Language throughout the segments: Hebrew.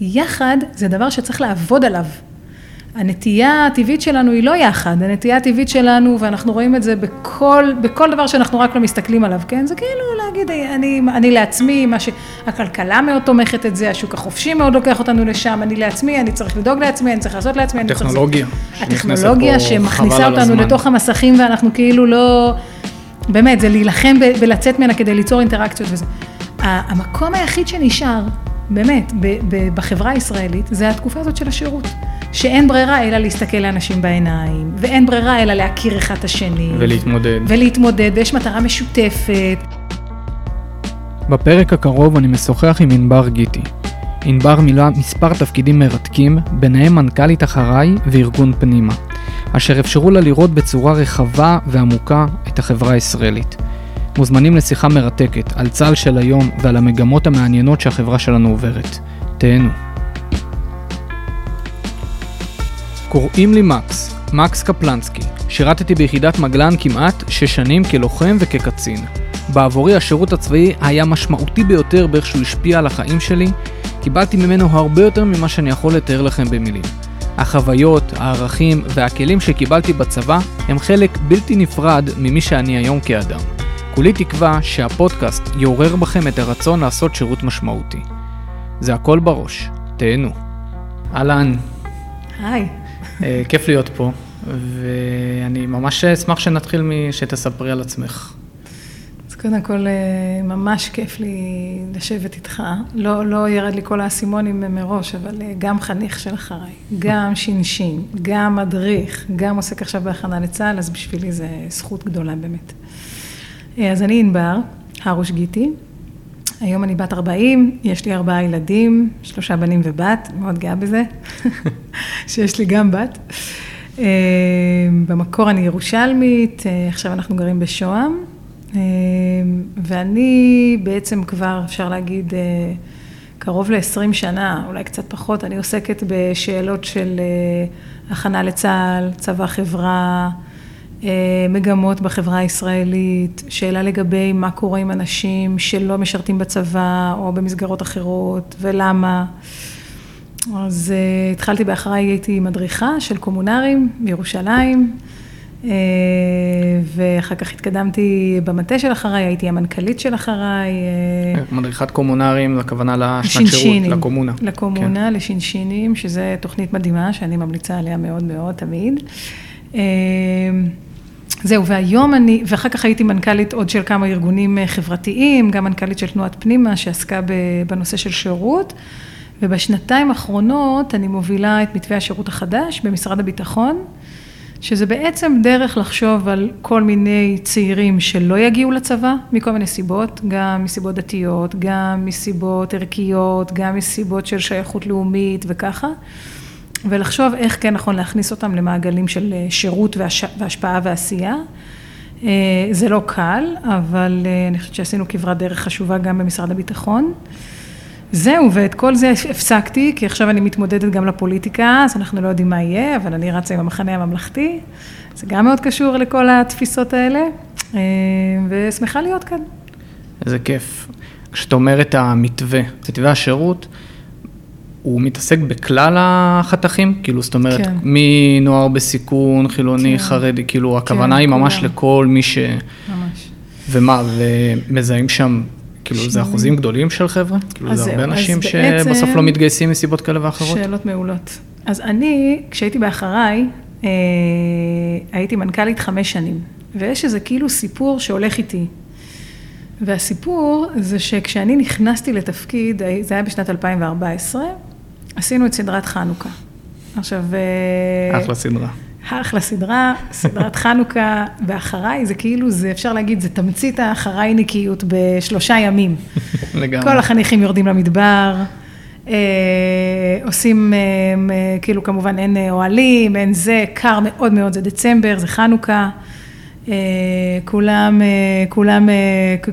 יחד זה דבר שצריך לעבוד עליו. הנטייה הטבעית שלנו היא לא יחד, הנטייה הטבעית שלנו, ואנחנו רואים את זה בכל, בכל דבר שאנחנו רק לא מסתכלים עליו, כן? זה כאילו להגיד, אני, אני לעצמי, מה שהכלכלה מאוד תומכת את זה, השוק החופשי מאוד לוקח אותנו לשם, אני לעצמי, אני צריך לדאוג לעצמי, אני צריך לעשות לעצמי, אני צריך... הטכנולוגיה. הטכנולוגיה שמכניסה אותנו לתוך המסכים ואנחנו כאילו לא... באמת, זה להילחם בלצאת ממנה כדי ליצור אינטראקציות וזה. המקום היחיד שנשאר, באמת, בחברה הישראלית, זה התקופה הזאת של השירות. שאין ברירה אלא להסתכל לאנשים בעיניים, ואין ברירה אלא להכיר אחד את השני. ולהתמודד. ולהתמודד, ויש מטרה משותפת. בפרק הקרוב אני משוחח עם ענבר גיטי. ענבר מילאה מספר תפקידים מרתקים, ביניהם מנכ"לית אחריי וארגון פנימה, אשר אפשרו לה לראות בצורה רחבה ועמוקה את החברה הישראלית. מוזמנים לשיחה מרתקת על צה"ל של היום ועל המגמות המעניינות שהחברה שלנו עוברת. תהנו. קוראים לי מקס, מקס קפלנסקי. שירתתי ביחידת מגלן כמעט שש שנים כלוחם וכקצין. בעבורי השירות הצבאי היה משמעותי ביותר באיך שהוא השפיע על החיים שלי, קיבלתי ממנו הרבה יותר ממה שאני יכול לתאר לכם במילים. החוויות, הערכים והכלים שקיבלתי בצבא הם חלק בלתי נפרד ממי שאני היום כאדם. כולי תקווה שהפודקאסט יעורר בכם את הרצון לעשות שירות משמעותי. זה הכל בראש, תהנו. אהלן. היי. אה, כיף להיות פה, ואני ממש אשמח שנתחיל משתספרי על עצמך. אז קודם כל, אה, ממש כיף לי לשבת איתך. לא, לא ירד לי כל האסימונים מראש, אבל אה, גם חניך של אחריי, גם שינשין, גם מדריך, גם עוסק עכשיו בהכנה לצה"ל, אז בשבילי זה זכות גדולה באמת. אז אני ענבר, הרוש גיטי. היום אני בת 40, יש לי ארבעה ילדים, שלושה בנים ובת, מאוד גאה בזה, שיש לי גם בת. אה, במקור אני ירושלמית, אה, עכשיו אנחנו גרים בשוהם, אה, ואני בעצם כבר, אפשר להגיד, קרוב ל-20 שנה, אולי קצת פחות, אני עוסקת בשאלות של הכנה לצה"ל, צבא חברה, אה, מגמות בחברה הישראלית, שאלה לגבי מה קורה עם אנשים שלא משרתים בצבא או במסגרות אחרות ולמה. אז uh, התחלתי באחריי, הייתי מדריכה של קומונרים בירושלים, uh, ואחר כך התקדמתי במטה של אחריי, הייתי המנכ"לית של אחריי. Uh, מדריכת קומונרים, הכוונה לשנת שירות, לקומונה. לקומונה, כן. לשינשינים, שזו תוכנית מדהימה שאני ממליצה עליה מאוד מאוד תמיד. זהו, והיום אני, ואחר כך הייתי מנכ"לית עוד של כמה ארגונים אה, חברתיים, גם מנכ"לית של תנועת פנימה שעסקה בנושא של שירות, ובשנתיים האחרונות אני מובילה את מתווה השירות החדש במשרד הביטחון, שזה בעצם דרך לחשוב על כל מיני צעירים שלא יגיעו לצבא, מכל מיני סיבות, גם מסיבות דתיות, גם מסיבות ערכיות, גם מסיבות של שייכות לאומית וככה. ולחשוב איך כן נכון להכניס אותם למעגלים של אה, שירות והשפעה ועשייה. אה, זה לא קל, אבל אה, אני חושבת שעשינו כברת דרך חשובה גם במשרד הביטחון. זהו, ואת כל זה הפסקתי, כי עכשיו אני מתמודדת גם לפוליטיקה, אז אנחנו לא יודעים מה יהיה, אבל אני רצה עם המחנה הממלכתי. זה גם מאוד קשור לכל התפיסות האלה, ושמחה להיות כאן. איזה כיף. כשאת אומרת המתווה, מתווה השירות, הוא מתעסק בכלל החתכים? כאילו, זאת אומרת, כן. מנוער בסיכון, חילוני, כן. חרדי, כאילו, כן, הכוונה היא ממש כולם. לכל מי ש... ממש. ומה, ומזהים שם, כאילו, שני... זה אחוזים גדולים של חבר'ה? כאילו, זה הרבה אנשים שבסוף. לא מתגייסים מסיבות כאלה ואחרות? שאלות מעולות. אז אני, כשהייתי באחריי, אה, הייתי מנכ"לית חמש שנים, ויש איזה כאילו סיפור שהולך איתי. והסיפור זה שכשאני נכנסתי לתפקיד, זה היה בשנת 2014, עשינו את סדרת חנוכה. עכשיו... אה, אחלה סדרה. אחלה סדרה, סדרת חנוכה, ואחריי זה כאילו, זה אפשר להגיד, זה תמצית האחרייניקיות בשלושה ימים. לגמרי. כל החניכים יורדים למדבר, אה, עושים, אה, כאילו כמובן אין אוהלים, אין זה, קר מאוד מאוד, זה דצמבר, זה חנוכה. כולם, כולם,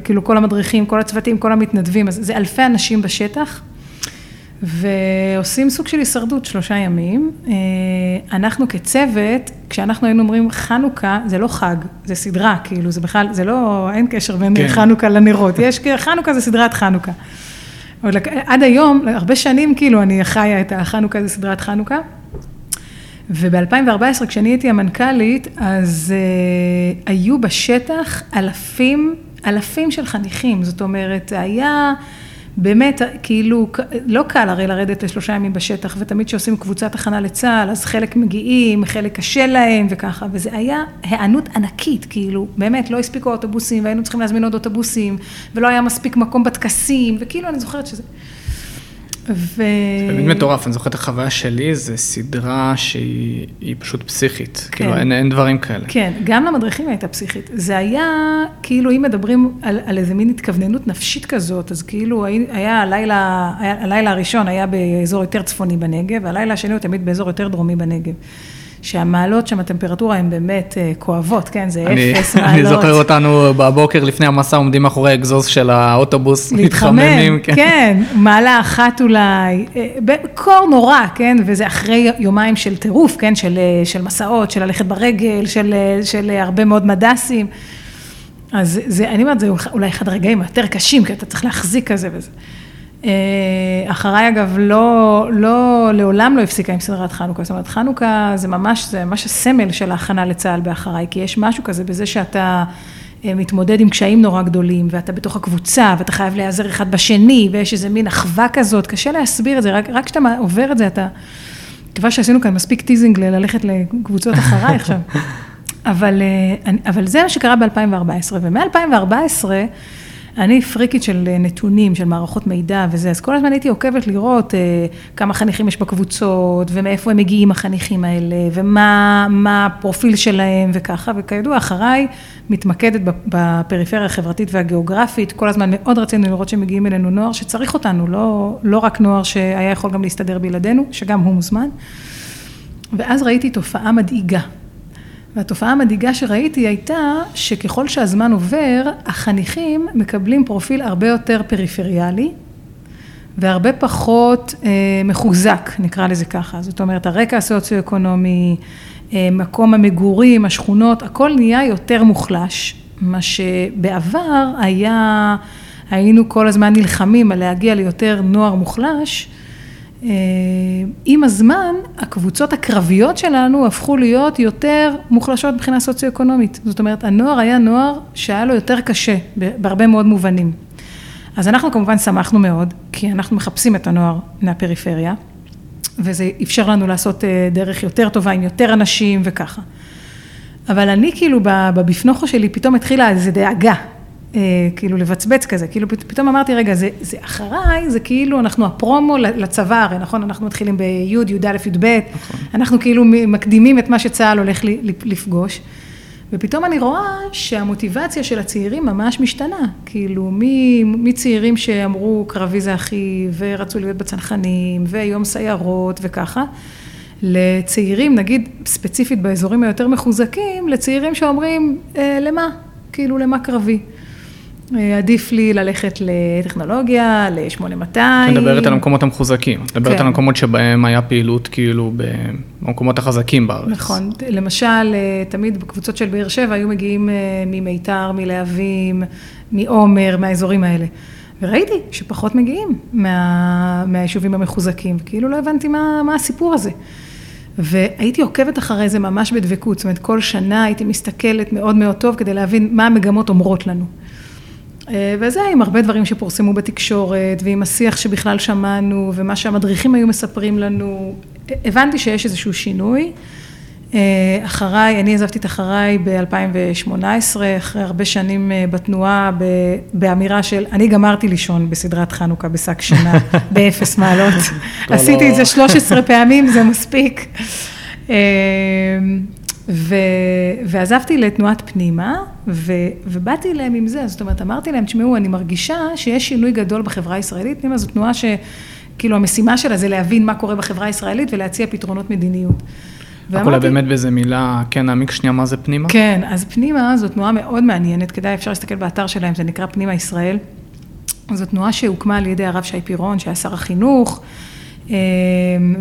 כאילו כל המדריכים, כל הצוותים, כל המתנדבים, אז זה אלפי אנשים בשטח. ועושים סוג של הישרדות שלושה ימים. אה, אנחנו כצוות, כשאנחנו היינו אומרים חנוכה, זה לא חג, זה סדרה, כאילו, זה בכלל, זה לא, אין קשר בין כן. חנוכה לנרות, יש, חנוכה זה סדרת חנוכה. עד היום, הרבה שנים כאילו אני חיה את החנוכה, זה סדרת חנוכה. וב-2014, כשאני הייתי המנכ"לית, אז uh, היו בשטח אלפים, אלפים של חניכים. זאת אומרת, היה באמת, כאילו, לא קל הרי לרדת לשלושה ימים בשטח, ותמיד כשעושים קבוצת הכנה לצה"ל, אז חלק מגיעים, חלק קשה להם וככה, וזה היה היענות ענקית, כאילו, באמת, לא הספיקו האוטובוסים, והיינו צריכים להזמין עוד אוטובוסים, ולא היה מספיק מקום בטקסים, וכאילו, אני זוכרת שזה... ו... זה באמת מטורף, אני זוכר את החוויה שלי, זו סדרה שהיא פשוט פסיכית, כן. כאילו אין, אין דברים כאלה. כן, גם למדריכים הייתה פסיכית. זה היה, כאילו אם מדברים על, על איזה מין התכווננות נפשית כזאת, אז כאילו היה הלילה, היה, הלילה הראשון היה באזור יותר צפוני בנגב, והלילה השני הוא תמיד באזור יותר דרומי בנגב. שהמעלות שם, הטמפרטורה הן באמת אה, כואבות, כן, זה אפס מעלות. אני זוכר אותנו בבוקר לפני המסע עומדים מאחורי האגזוז של האוטובוס, מתחממים. כן, כן, מעלה אחת אולי, אה, קור נורא, כן, וזה אחרי יומיים של טירוף, כן, של, אה, של מסעות, של ללכת ברגל, של, של הרבה מאוד מדסים. אז זה, אני אומרת, זה אולי אחד הרגעים היותר קשים, כי אתה צריך להחזיק כזה וזה. אה, אחריי אגב, לא, לא, לעולם לא הפסיקה עם סדרת חנוכה, זאת אומרת חנוכה זה ממש, זה ממש הסמל של ההכנה לצה"ל באחריי, כי יש משהו כזה בזה שאתה אה, מתמודד עם קשיים נורא גדולים, ואתה בתוך הקבוצה, ואתה חייב להיעזר אחד בשני, ויש איזה מין אחווה כזאת, קשה להסביר את זה, רק, רק כשאתה עובר את זה אתה, תקווה שעשינו כאן מספיק teasing ללכת לקבוצות אחריי עכשיו, אבל, אה, אבל זה מה שקרה ב-2014, ומ-2014, אני פריקית של אה, נתונים, של מערכות מידע וזה, אז כל הזמן הייתי עוקבת לראות אה, כמה חניכים יש בקבוצות, ומאיפה הם מגיעים החניכים האלה, ומה הפרופיל שלהם וככה, וכידוע, אחריי מתמקדת בפריפריה החברתית והגיאוגרפית, כל הזמן מאוד רצינו לראות שמגיעים אלינו נוער שצריך אותנו, לא, לא רק נוער שהיה יכול גם להסתדר בלעדינו, שגם הוא מוזמן. ואז ראיתי תופעה מדאיגה. והתופעה המדאיגה שראיתי הייתה שככל שהזמן עובר, החניכים מקבלים פרופיל הרבה יותר פריפריאלי והרבה פחות אה, מחוזק, נקרא לזה ככה. זאת אומרת, הרקע הסוציו-אקונומי, אה, מקום המגורים, השכונות, הכל נהיה יותר מוחלש, מה שבעבר היה, היינו כל הזמן נלחמים על להגיע ליותר נוער מוחלש. אה, עם הזמן, הקבוצות הקרביות שלנו הפכו להיות יותר מוחלשות מבחינה סוציו-אקונומית. זאת אומרת, הנוער היה נוער שהיה לו יותר קשה בהרבה מאוד מובנים. אז אנחנו כמובן שמחנו מאוד, כי אנחנו מחפשים את הנוער מהפריפריה, וזה אפשר לנו לעשות אה, דרך יותר טובה עם יותר אנשים וככה. אבל אני כאילו בבפנוכו שלי פתאום התחילה איזו דאגה, כאילו לבצבץ כזה, כאילו פתאום אמרתי, רגע, זה, זה אחריי, זה כאילו אנחנו הפרומו לצבא, הרי נכון, אנחנו מתחילים בי', י"א, י"ב, נכון. אנחנו כאילו מקדימים את מה שצה"ל הולך לפגוש, ופתאום אני רואה שהמוטיבציה של הצעירים ממש משתנה, כאילו מצעירים שאמרו קרבי זה אחי, ורצו להיות בצנחנים, ויום סיירות וככה, לצעירים, נגיד ספציפית באזורים היותר מחוזקים, לצעירים שאומרים, אה, למה? כאילו, למה קרבי? אה, עדיף לי ללכת לטכנולוגיה, ל-8200. את מדברת על המקומות המחוזקים, את מדברת כן. על המקומות שבהם היה פעילות כאילו במקומות החזקים בארץ. נכון, למשל, אה, תמיד בקבוצות של באר שבע היו מגיעים אה, ממיתר, מלהבים, מעומר, מהאזורים האלה. וראיתי שפחות מגיעים מה, מהיישובים המחוזקים, כאילו לא הבנתי מה, מה הסיפור הזה. והייתי עוקבת אחרי זה ממש בדבקות, זאת אומרת כל שנה הייתי מסתכלת מאוד מאוד טוב כדי להבין מה המגמות אומרות לנו. אה, וזה עם הרבה דברים שפורסמו בתקשורת, ועם השיח שבכלל שמענו, ומה שהמדריכים היו מספרים לנו, הבנתי שיש איזשהו שינוי. אה, אחריי, אני עזבתי את אחריי ב-2018, אחרי הרבה שנים אה, בתנועה, באמירה של, אני גמרתי לישון בסדרת חנוכה בשק שינה, באפס מעלות. עשיתי את זה 13 פעמים, זה מספיק. ו, ועזבתי לתנועת פנימה, ו, ובאתי אליהם עם זה, זאת אומרת, אמרתי להם, תשמעו, אני מרגישה שיש שינוי גדול בחברה הישראלית, פנימה זו תנועה שכאילו המשימה שלה זה להבין מה קורה בחברה הישראלית ולהציע פתרונות מדיניות. אולי באמת באיזה מילה, כן, נעמיק שנייה מה זה פנימה? כן, אז פנימה זו תנועה מאוד מעניינת, כדאי, אפשר להסתכל באתר שלהם, זה נקרא פנימה ישראל. זו תנועה שהוקמה על ידי הרב שי פירון, שהיה שר החינוך. אמ,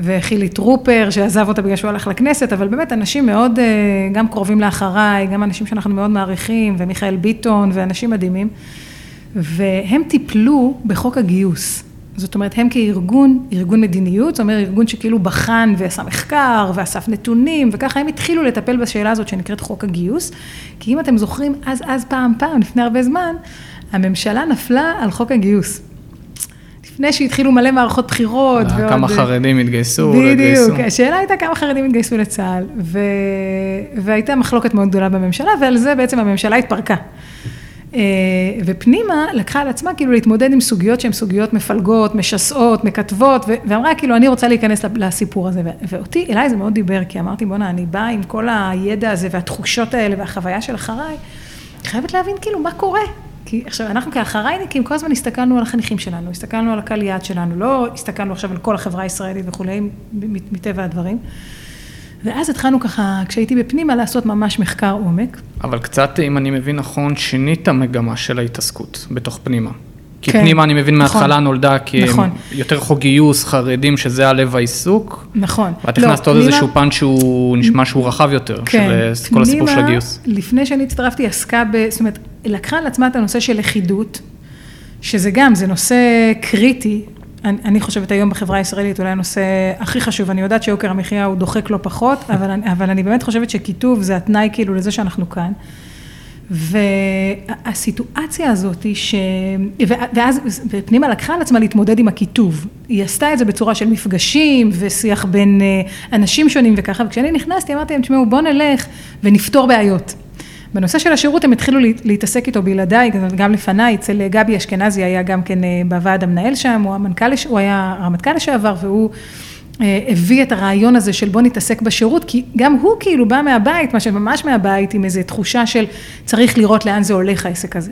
וחילי טרופר, שעזב אותה בגלל שהוא הלך לכנסת, אבל באמת אנשים מאוד, אה, גם קרובים לאחריי, גם אנשים שאנחנו מאוד מעריכים, ומיכאל ביטון, ואנשים מדהימים, והם טיפלו בחוק הגיוס. זאת אומרת, הם כארגון, ארגון מדיניות, זאת אומרת, ארגון שכאילו בחן ועשה מחקר ואסף נתונים, וככה הם התחילו לטפל בשאלה הזאת שנקראת חוק הגיוס, כי אם אתם זוכרים, אז אז פעם פעם, לפני הרבה זמן, הממשלה נפלה על חוק הגיוס. לפני שהתחילו מלא מערכות בחירות. ועוד... כמה חרדים התגייסו, בדיוק, התגייסו. השאלה הייתה כמה חרדים התגייסו לצה"ל, ו... והייתה מחלוקת מאוד גדולה בממשלה, ועל זה בעצם הממשלה התפרקה. אה, ופנימה לקחה על עצמה כאילו להתמודד עם סוגיות שהן סוגיות מפלגות, משסעות, מקטבות, ואמרה כאילו אני רוצה להיכנס לסיפור הזה, ואותי, אליי זה מאוד דיבר, כי אמרתי בואנה, אני באה עם כל הידע הזה והתחושות האלה והחוויה של אחריי, חייבת להבין כאילו מה קורה. כי עכשיו, אנחנו כאחרייניקים כל הזמן הסתכלנו על החניכים שלנו, הסתכלנו על הקהל יעד שלנו, לא הסתכלנו עכשיו על כל החברה הישראלית וכולי, מטבע הדברים. ואז התחלנו ככה, כשהייתי בפנימה, לעשות ממש מחקר עומק. אבל קצת, אם אני מבין נכון, שינית מגמה של ההתעסקות בתוך פנימה. כי כן, פנימה, אני מבין, נכון, מההתחלה נולדה כי נכון. יותר חוק גיוס, חרדים, שזה הלב העיסוק. נכון. ואת לא, הכנסת עוד פנימה... איזשהו פן שהוא נשמע שהוא רחב יותר, כן, של כל הסיפור של הגיוס. לפני שאני הצטרפתי, עסקה ב... זאת אומרת, לקחה על עצמה את הנושא של לכידות, שזה גם, זה נושא קריטי, אני, אני חושבת היום בחברה הישראלית אולי הנושא הכי חשוב, אני יודעת שיוקר המחיה הוא דוחק לא פחות, אבל, אבל אני באמת חושבת שכיתוב זה התנאי כאילו לזה שאנחנו כאן. והסיטואציה הזאת היא ש... ואז פנימה לקחה על עצמה להתמודד עם הכיתוב. היא עשתה את זה בצורה של מפגשים ושיח בין אה, אנשים שונים וככה, וכשאני נכנסתי אמרתי להם, תשמעו בואו נלך ונפתור בעיות. בנושא של השירות הם התחילו להתעסק איתו בלעדיי, גם לפניי, אצל גבי אשכנזי היה גם כן אה, בוועד המנהל שם, הוא המנכ"ל, הוא היה הרמטכ"ל לשעבר והוא אה, הביא את הרעיון הזה של בוא נתעסק בשירות, כי גם הוא כאילו בא מהבית, מה שממש מהבית, עם איזו תחושה של צריך לראות לאן זה הולך העסק הזה.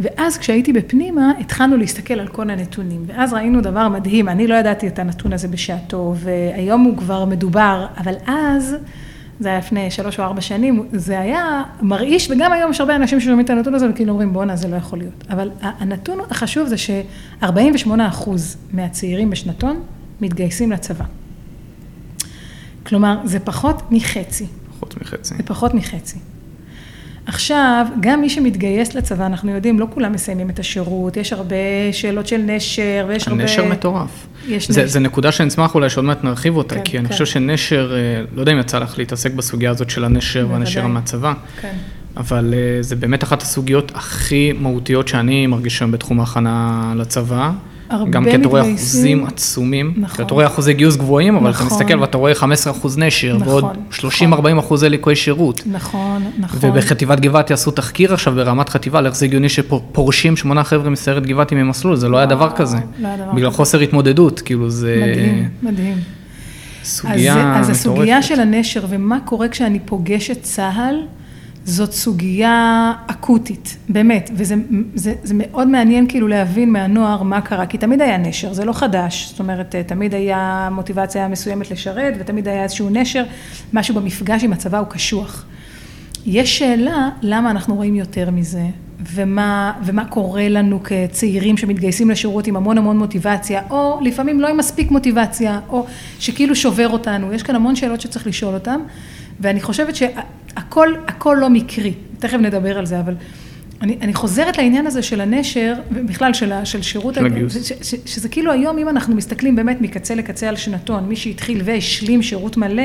ואז כשהייתי בפנימה, התחלנו להסתכל על כל הנתונים, ואז ראינו דבר מדהים, אני לא ידעתי את הנתון הזה בשעתו, והיום הוא כבר מדובר, אבל אז, זה היה לפני שלוש או ארבע שנים, זה היה מרעיש, וגם היום יש הרבה אנשים ששומעים את הנתון הזה וכאילו אומרים בואנה זה לא יכול להיות. אבל הנתון החשוב זה ש-48 אחוז מהצעירים בשנתון מתגייסים לצבא. כלומר, זה פחות מחצי. פחות מחצי. זה פחות מחצי. עכשיו, גם מי שמתגייס לצבא, אנחנו יודעים, לא כולם מסיימים את השירות, יש הרבה שאלות של נשר, ויש הרבה... הנשר מטורף. יש זה, נשר. זה נקודה שאני אשמח אולי שעוד מעט נרחיב אותה, כן, כי כן. אני חושב שנשר, אה, לא יודע אם יצא לך להתעסק בסוגיה הזאת של הנשר והנשר מהצבא, כן. אבל אה, זה באמת אחת הסוגיות הכי מהותיות שאני מרגיש היום בתחום ההכנה לצבא. גם כי אתה רואה אחוזים עצומים, נכון. אתה רואה אחוזי גיוס גבוהים, אבל נכון. אתה מסתכל ואתה רואה 15 אחוז נשר, נכון, ועוד 30-40 נכון. אחוזי ליקוי שירות. נכון, נכון. ובחטיבת גבעתי עשו תחקיר עכשיו ברמת חטיבה, איך זה הגיוני שפורשים שמונה חבר'ה מסיירת גבעתי ממסלול, זה לא היה דבר כזה. לא היה דבר בגלל כזה. חוסר התמודדות, כאילו זה... מדהים, מדהים. סוגיה מטורפת. אז הסוגיה של הנשר ומה קורה כשאני פוגשת צה"ל, זאת סוגיה אקוטית, באמת, וזה זה, זה מאוד מעניין כאילו להבין מהנוער מה קרה, כי תמיד היה נשר, זה לא חדש, זאת אומרת, תמיד היה מוטיבציה מסוימת לשרת, ותמיד היה איזשהו נשר, משהו במפגש עם הצבא הוא קשוח. יש שאלה למה אנחנו רואים יותר מזה, ומה, ומה קורה לנו כצעירים שמתגייסים לשירות עם המון המון מוטיבציה, או לפעמים לא עם מספיק מוטיבציה, או שכאילו שובר אותנו, יש כאן המון שאלות שצריך לשאול אותן, ואני חושבת שה... הכל, הכל לא מקרי, תכף נדבר על זה, אבל אני, אני חוזרת לעניין הזה של הנשר, ובכלל של, של שירות, של הגיוס. ש, ש, שזה כאילו היום, אם אנחנו מסתכלים באמת מקצה לקצה על שנתון, מי שהתחיל והשלים שירות מלא,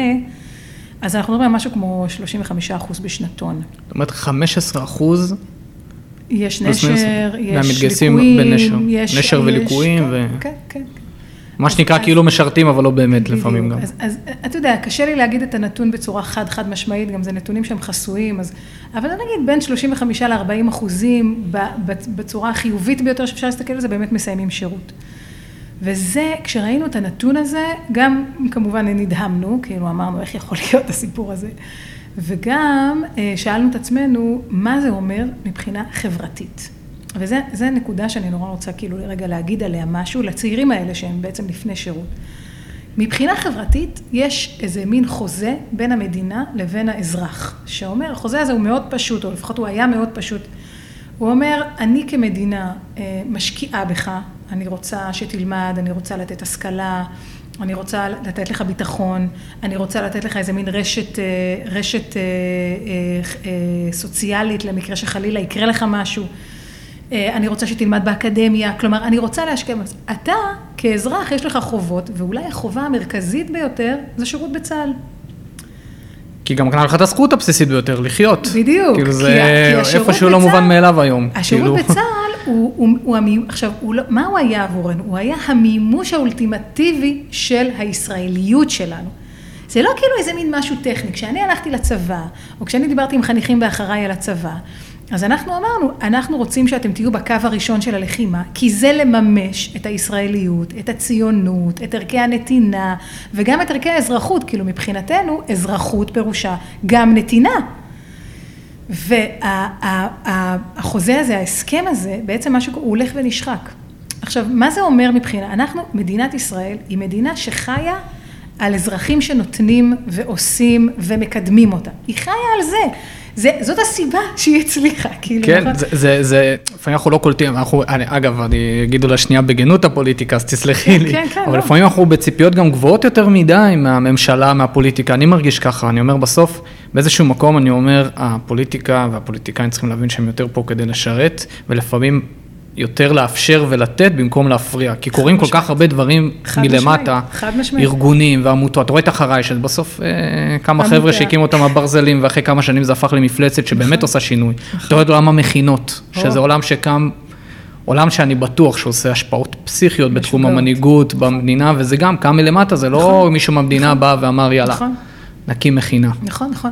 אז אנחנו מדברים על משהו כמו 35 אחוז בשנתון. זאת אומרת, 15 אחוז? יש נשר, יש ליקויים, יש... נשר וליקויים. כן, ו... כן, כן. מה שנקרא אז, כאילו משרתים, אבל לא באמת בדיוק. לפעמים גם. אז, אז אתה יודע, קשה לי להגיד את הנתון בצורה חד-חד משמעית, גם זה נתונים שהם חסויים, אז, אבל נגיד בין 35 ל-40 אחוזים בצורה החיובית ביותר שאפשר להסתכל על זה, באמת מסיימים שירות. וזה, כשראינו את הנתון הזה, גם כמובן נדהמנו, כאילו אמרנו איך יכול להיות הסיפור הזה, וגם אה, שאלנו את עצמנו, מה זה אומר מבחינה חברתית. וזו נקודה שאני נורא רוצה כאילו רגע להגיד עליה משהו, לצעירים האלה שהם בעצם לפני שירות. מבחינה חברתית, יש איזה מין חוזה בין המדינה לבין האזרח, שאומר, החוזה הזה הוא מאוד פשוט, או לפחות הוא היה מאוד פשוט. הוא אומר, אני כמדינה אה, משקיעה בך, אני רוצה שתלמד, אני רוצה לתת השכלה, אני רוצה לתת לך ביטחון, אני רוצה לתת לך איזה מין רשת, אה, רשת אה, סוציאלית למקרה שחלילה יקרה לך משהו. אה, אני רוצה שתלמד באקדמיה, כלומר, אני רוצה להשקיע, אתה כאזרח יש לך חובות, ואולי החובה המרכזית ביותר זה שירות בצה"ל. כי גם קנה לך את הזכות הבסיסית ביותר, לחיות. בדיוק. כאילו זה איפשהו לא מובן מאליו היום. השירות כאילו. בצה"ל הוא, הוא, הוא המימוש, עכשיו, הוא לא, מה הוא היה עבורנו? הוא היה המימוש האולטימטיבי של הישראליות שלנו. זה לא כאילו איזה מין משהו טכני. כשאני הלכתי לצבא, או כשאני דיברתי עם חניכים באחריי על הצבא, אז אנחנו אמרנו, אנחנו רוצים שאתם תהיו בקו הראשון של הלחימה, כי זה לממש את הישראליות, את הציונות, את ערכי הנתינה, וגם את ערכי האזרחות, כאילו מבחינתנו, אזרחות פירושה גם נתינה. והחוזה הזה, ההסכם הזה, בעצם משהו, הוא הולך ונשחק. עכשיו, מה זה אומר מבחינה? אנחנו, מדינת ישראל, היא מדינה שחיה על אזרחים שנותנים ועושים ומקדמים אותה. היא חיה על זה. זה, זאת הסיבה שהיא הצליחה, כאילו, כן, נכון? זה, זה, זה, לפעמים אנחנו לא קולטים, אנחנו, אני, אגב, אני אגיד אולי שנייה בגנות הפוליטיקה, אז תסלחי כן, לי, כן, כן, אבל לא. לפעמים אנחנו בציפיות גם גבוהות יותר מדי מהממשלה, מהפוליטיקה, אני מרגיש ככה, אני אומר בסוף, באיזשהו מקום אני אומר, הפוליטיקה והפוליטיקאים צריכים להבין שהם יותר פה כדי לשרת, ולפעמים יותר לאפשר ולתת במקום להפריע, כי קורים כל כך הרבה דברים מלמטה, ארגונים ועמותות, אתה רואה את אחריי, שבסוף אה, כמה חבר'ה שהקימו אותם הברזלים, ואחרי כמה שנים זה הפך למפלצת שבאמת נכון. עושה שינוי. נכון. אתה רואה את עולם המכינות, שזה עולם שקם, עולם שאני בטוח שעושה השפעות פסיכיות בתחום המנהיגות במדינה, וזה גם קם מלמטה, זה לא נכון. מישהו מהמדינה בא ואמר יאללה, נקים מכינה. נכון, נכון.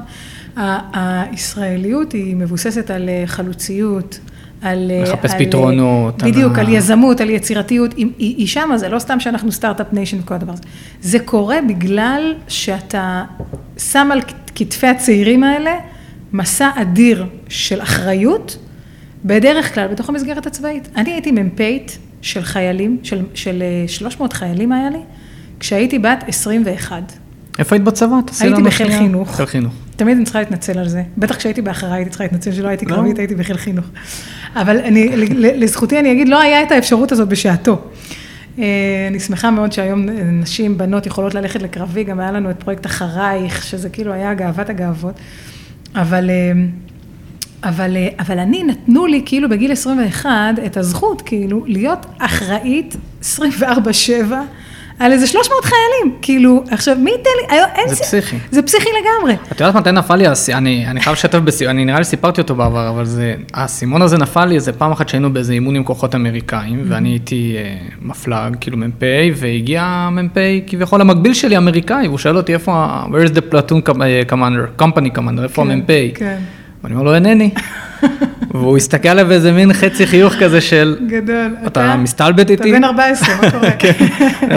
הישראליות היא מבוססת על אה, חלוציות. על... לחפש על, פתרונות. בדיוק, על, על יזמות, על יצירתיות. היא, היא, שמה, זה לא סתם שאנחנו start-up nation וכל הדבר הזה. זה קורה בגלל שאתה שם על כתפי הצעירים האלה מסע אדיר של אחריות, בדרך כלל בתוך המסגרת הצבאית. אני הייתי מ"פית של חיילים, של, של 300 חיילים היה לי, כשהייתי בת 21. איפה היית בצבא? הייתי בחיל חינוך. חיל חינוך. תמיד אני צריכה להתנצל על זה. בטח כשהייתי באחריי הייתי צריכה להתנצל שלא הייתי לא. קרבית, הייתי בחיל חינוך. אבל אני, לזכותי אני אגיד, לא היה את האפשרות הזאת בשעתו. אה, אני שמחה מאוד שהיום נשים, בנות, יכולות ללכת לקרבי, גם היה לנו את פרויקט אחרייך, שזה כאילו היה גאוות הגאוות. אבל, אה, אבל, אה, אבל אני, נתנו לי כאילו בגיל 21 את הזכות, כאילו, להיות אחראית 24-7. על איזה 300 חיילים, כאילו, עכשיו, מי ייתן לי, היום אין... זה. פסיכי. זה פסיכי לגמרי. את יודעת מתי נפל לי, אני, אני חייב לשתף בסיום, אני נראה לי סיפרתי אותו בעבר, אבל זה, האסימון הזה נפל לי איזה פעם אחת שהיינו באיזה אימון עם כוחות אמריקאים, mm-hmm. ואני הייתי אה, מפלג, כאילו מ"פ, והגיע מ"פ כביכול המקביל שלי, אמריקאי, והוא שואל אותי איפה, where is the platoon אה, commander, company commander, איפה כן, המ"פ? כן. ואני אומר לו, אינני. והוא הסתכל עליו באיזה מין חצי חיוך כזה של... גדול. אתה מסתלבט איתי? אתה בן 14, מה קורה? כן,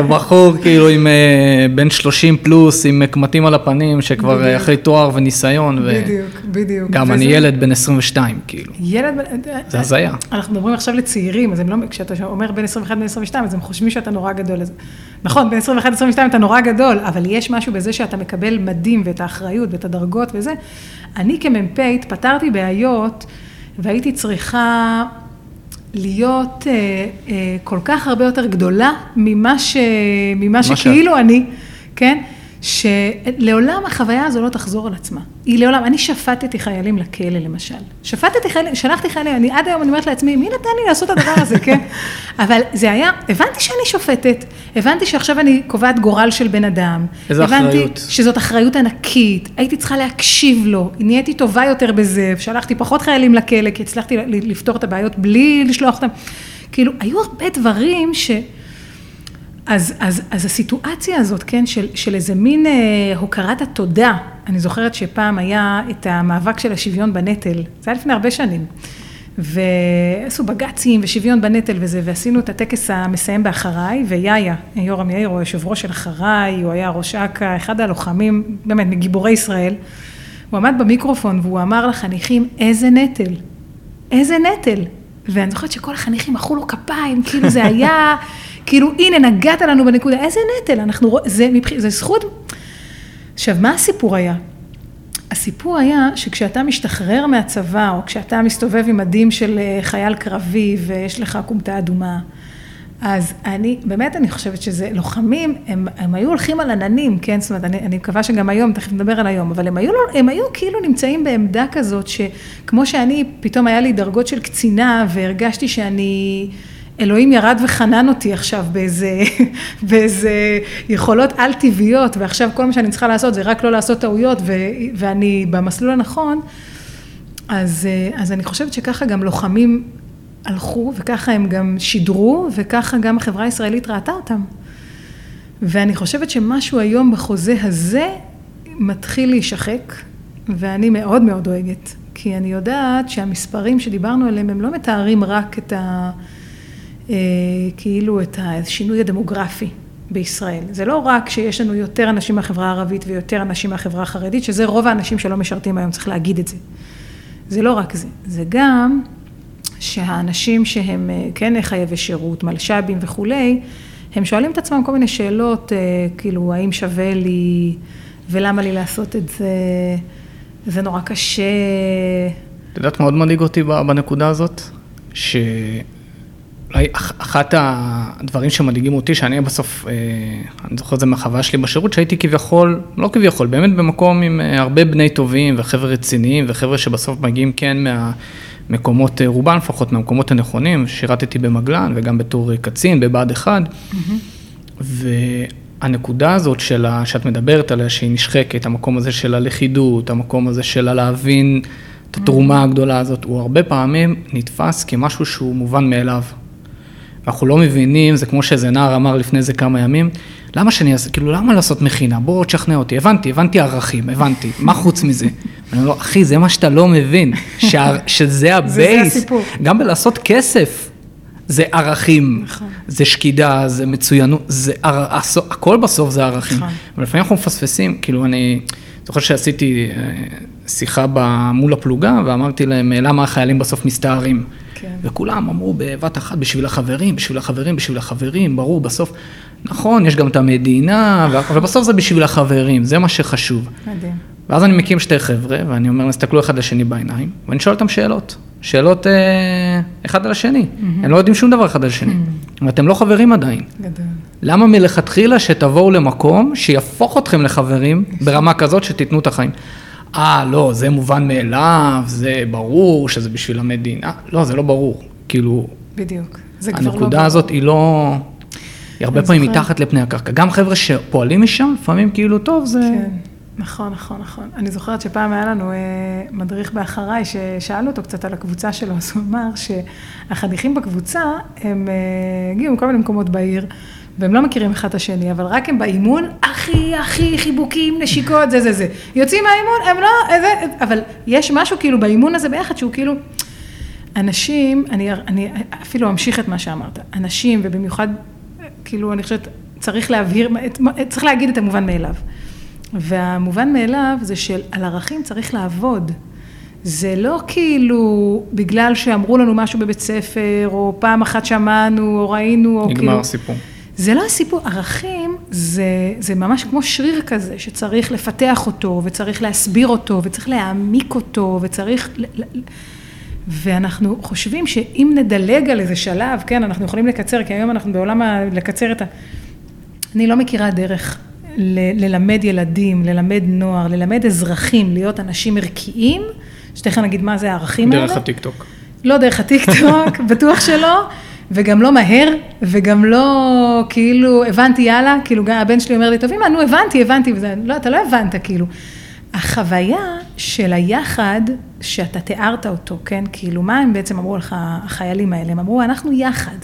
בחור כאילו עם אה, בן 30 פלוס, עם קמטים על הפנים, שכבר אה, אחרי תואר וניסיון. בדיוק, בדיוק. גם אני ילד בן 22, כאילו. ילד בן... זה הזיה. אנחנו מדברים עכשיו לצעירים, אז הם לא, כשאתה אומר בין 21 ל 22, אז הם חושבים שאתה נורא גדול. נכון, בין 21 ל-22 אתה נורא גדול, אבל יש משהו בזה שאתה מקבל מדים ואת האחריות ואת הדרגות וזה. אני כמ"פ התפטרתי בעיות. והייתי צריכה להיות אה, אה, כל כך הרבה יותר גדולה ממה, ש, ממה שכאילו אני, כן? שלעולם החוויה הזו לא תחזור על עצמה. היא לעולם, אני שפטתי חיילים לכלא למשל. שפטתי חיילים, שלחתי חיילים, אני עד היום אני אומרת לעצמי, מי נתן לי לעשות את הדבר הזה, כן? אבל זה היה, הבנתי שאני שופטת, הבנתי שעכשיו אני קובעת גורל של בן אדם. איזה הבנתי אחריות. הבנתי שזאת אחריות ענקית, הייתי צריכה להקשיב לו, נהייתי טובה יותר בזה, שלחתי פחות חיילים לכלא, כי הצלחתי לפתור את הבעיות בלי לשלוח אותם. כאילו, היו הרבה דברים ש... אז, אז, אז הסיטואציה הזאת, כן, של, של איזה מין אה, הוקרת התודה, אני זוכרת שפעם היה את המאבק של השוויון בנטל, זה היה לפני הרבה שנים, ועשו בג"צים ושוויון בנטל וזה, ועשינו את הטקס המסיים באחריי, ויאיה, יורם יאיר, הוא היושב ראש של אחריי, הוא היה ראש אכ"א, אחד הלוחמים, באמת, מגיבורי ישראל, הוא עמד במיקרופון והוא אמר לחניכים, איזה נטל, איזה נטל, ואני זוכרת שכל החניכים מחאו לו כפיים, כאילו זה היה... כאילו, הנה, נגעת לנו בנקודה, איזה נטל, אנחנו רואים, זה, מבח... זה זכות. עכשיו, מה הסיפור היה? הסיפור היה שכשאתה משתחרר מהצבא, או כשאתה מסתובב עם מדים של אה, חייל קרבי ויש לך כומתה אדומה, אז אני, באמת אני חושבת שזה, לוחמים, הם, הם היו הולכים על עננים, כן? זאת אומרת, אני, אני מקווה שגם היום, תכף נדבר על היום, אבל הם היו, הם היו כאילו נמצאים בעמדה כזאת, שכמו שאני, פתאום היה לי דרגות של קצינה, והרגשתי שאני... אלוהים ירד וחנן אותי עכשיו באיזה, באיזה יכולות על-טבעיות, ועכשיו כל מה שאני צריכה לעשות זה רק לא לעשות טעויות, ו, ואני במסלול הנכון, אז, אז אני חושבת שככה גם לוחמים הלכו, וככה הם גם שידרו, וככה גם החברה הישראלית ראתה אותם. ואני חושבת שמשהו היום בחוזה הזה מתחיל להישחק, ואני מאוד מאוד דואגת, כי אני יודעת שהמספרים שדיברנו עליהם, הם לא מתארים רק את ה... אה, כאילו את השינוי הדמוגרפי בישראל. זה לא רק שיש לנו יותר אנשים מהחברה הערבית ויותר אנשים מהחברה החרדית, שזה רוב האנשים שלא משרתים היום, צריך להגיד את זה. זה לא רק זה, זה גם שהאנשים שהם אה, כן חייבי שירות, מלש"בים וכולי, הם שואלים את עצמם כל מיני שאלות, אה, כאילו, האם שווה לי ולמה לי לעשות את זה, זה נורא קשה. את יודעת, מאוד מדאיג אותי בנקודה הזאת, ש... אולי אחת הדברים שמדאיגים אותי, שאני בסוף, אה, אני זוכר את זה מהחוויה שלי בשירות, שהייתי כביכול, לא כביכול, באמת במקום עם הרבה בני טובים וחבר'ה רציניים וחבר'ה שבסוף מגיעים כן מה... מקומות, אה, רובם לפחות מהמקומות הנכונים, שירתתי במגלן וגם בתור קצין בבה"ד 1, mm-hmm. והנקודה הזאת של, שאת מדברת עליה, שהיא נשחקת, המקום הזה של הלכידות, המקום הזה של הלהבין את התרומה mm-hmm. הגדולה הזאת, הוא הרבה פעמים נתפס כמשהו שהוא מובן מאליו. אנחנו לא מבינים, זה כמו שאיזה נער אמר לפני איזה כמה ימים, למה שאני אעשה, כאילו, למה לעשות מכינה? בוא תשכנע אותי. הבנתי, הבנתי ערכים, הבנתי, מה חוץ מזה? אני אומר לו, אחי, זה מה שאתה לא מבין, שה, שזה הבייס. גם בלעשות כסף, זה ערכים, נכון. זה שקידה, זה מצוינות, זה, הכל בסוף זה ערכים. נכון. אבל לפעמים אנחנו מפספסים, כאילו, אני זוכר שעשיתי אה, שיחה מול הפלוגה, ואמרתי להם, למה החיילים בסוף מסתערים? כן. וכולם אמרו בבת אחת, בשביל החברים, בשביל החברים, בשביל החברים, ברור, בסוף, נכון, יש גם את המדינה, אבל בסוף זה בשביל החברים, זה מה שחשוב. מדהים. ואז אני מקים שתי חבר'ה, ואני אומר, תסתכלו אחד לשני בעיניים, ואני שואל אותם שאלות. שאלות אה, אחד על השני. Mm-hmm. הם לא יודעים שום דבר אחד על השני. Mm-hmm. ואתם לא חברים עדיין. גדול. למה מלכתחילה שתבואו למקום שיהפוך אתכם לחברים ברמה כזאת שתיתנו את החיים? אה, לא, זה מובן מאליו, זה ברור שזה בשביל המדינה. לא, זה לא ברור. כאילו... בדיוק. זה כבר לא ברור. הנקודה הזאת היא לא... היא הרבה פעמים מתחת לפני הקרקע. גם חבר'ה שפועלים משם, לפעמים כאילו, טוב, זה... כן. נכון, נכון, נכון. אני זוכרת שפעם היה לנו אה, מדריך באחריי, ששאלנו אותו קצת על הקבוצה שלו, אז הוא אמר שהחניכים בקבוצה, הם אה, הגיעו מכל מיני מקומות בעיר, והם לא מכירים אחד את השני, אבל רק הם באימון, אחי, אחי, חיבוקים, נשיקות, זה, זה, זה. יוצאים מהאימון, הם לא, איזה, אבל יש משהו כאילו באימון הזה ביחד, שהוא כאילו, אנשים, אני, אני אפילו אמשיך את מה שאמרת, אנשים, ובמיוחד, כאילו, אני חושבת, צריך להבהיר, צריך להגיד את המובן מאליו. והמובן מאליו זה שעל ערכים צריך לעבוד. זה לא כאילו בגלל שאמרו לנו משהו בבית ספר, או פעם אחת שמענו, או ראינו, או נגמר כאילו... נגמר הסיפור. זה לא הסיפור, ערכים זה, זה ממש כמו שריר כזה, שצריך לפתח אותו, וצריך להסביר אותו, וצריך להעמיק אותו, וצריך... ואנחנו חושבים שאם נדלג על איזה שלב, כן, אנחנו יכולים לקצר, כי היום אנחנו בעולם ה... לקצר את ה... אני לא מכירה דרך ל- ללמד ילדים, ללמד נוער, ללמד אזרחים להיות אנשים ערכיים, שתכף נגיד מה זה הערכים האלה. דרך הטיקטוק. לא דרך הטיקטוק, בטוח שלא, וגם לא מהר, וגם לא כאילו הבנתי יאללה, כאילו הבן שלי אומר לי, טוב אמא, נו הבנתי, הבנתי, וזה, לא, אתה לא הבנת כאילו. החוויה של היחד, שאתה תיארת אותו, כן, כאילו מה הם בעצם אמרו לך, החיילים האלה, הם אמרו, אנחנו יחד.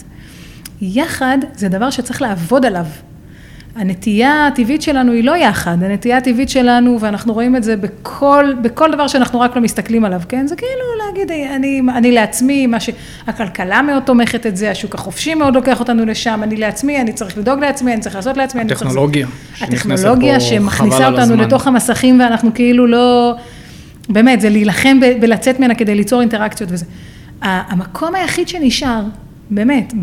יחד זה דבר שצריך לעבוד עליו. הנטייה הטבעית שלנו היא לא יחד, הנטייה הטבעית שלנו, ואנחנו רואים את זה בכל, בכל דבר שאנחנו רק לא מסתכלים עליו, כן? זה כאילו להגיד, אני, אני לעצמי, מה שהכלכלה מאוד תומכת את זה, השוק החופשי מאוד לוקח אותנו לשם, אני לעצמי, אני צריך לדאוג לעצמי, אני צריך לעשות לעצמי. הטכנולוגיה. צריך... הטכנולוגיה שמכניסה אותנו לתוך המסכים, ואנחנו כאילו לא... באמת, זה להילחם ב, בלצאת ממנה כדי ליצור אינטראקציות וזה. המקום היחיד שנשאר, באמת,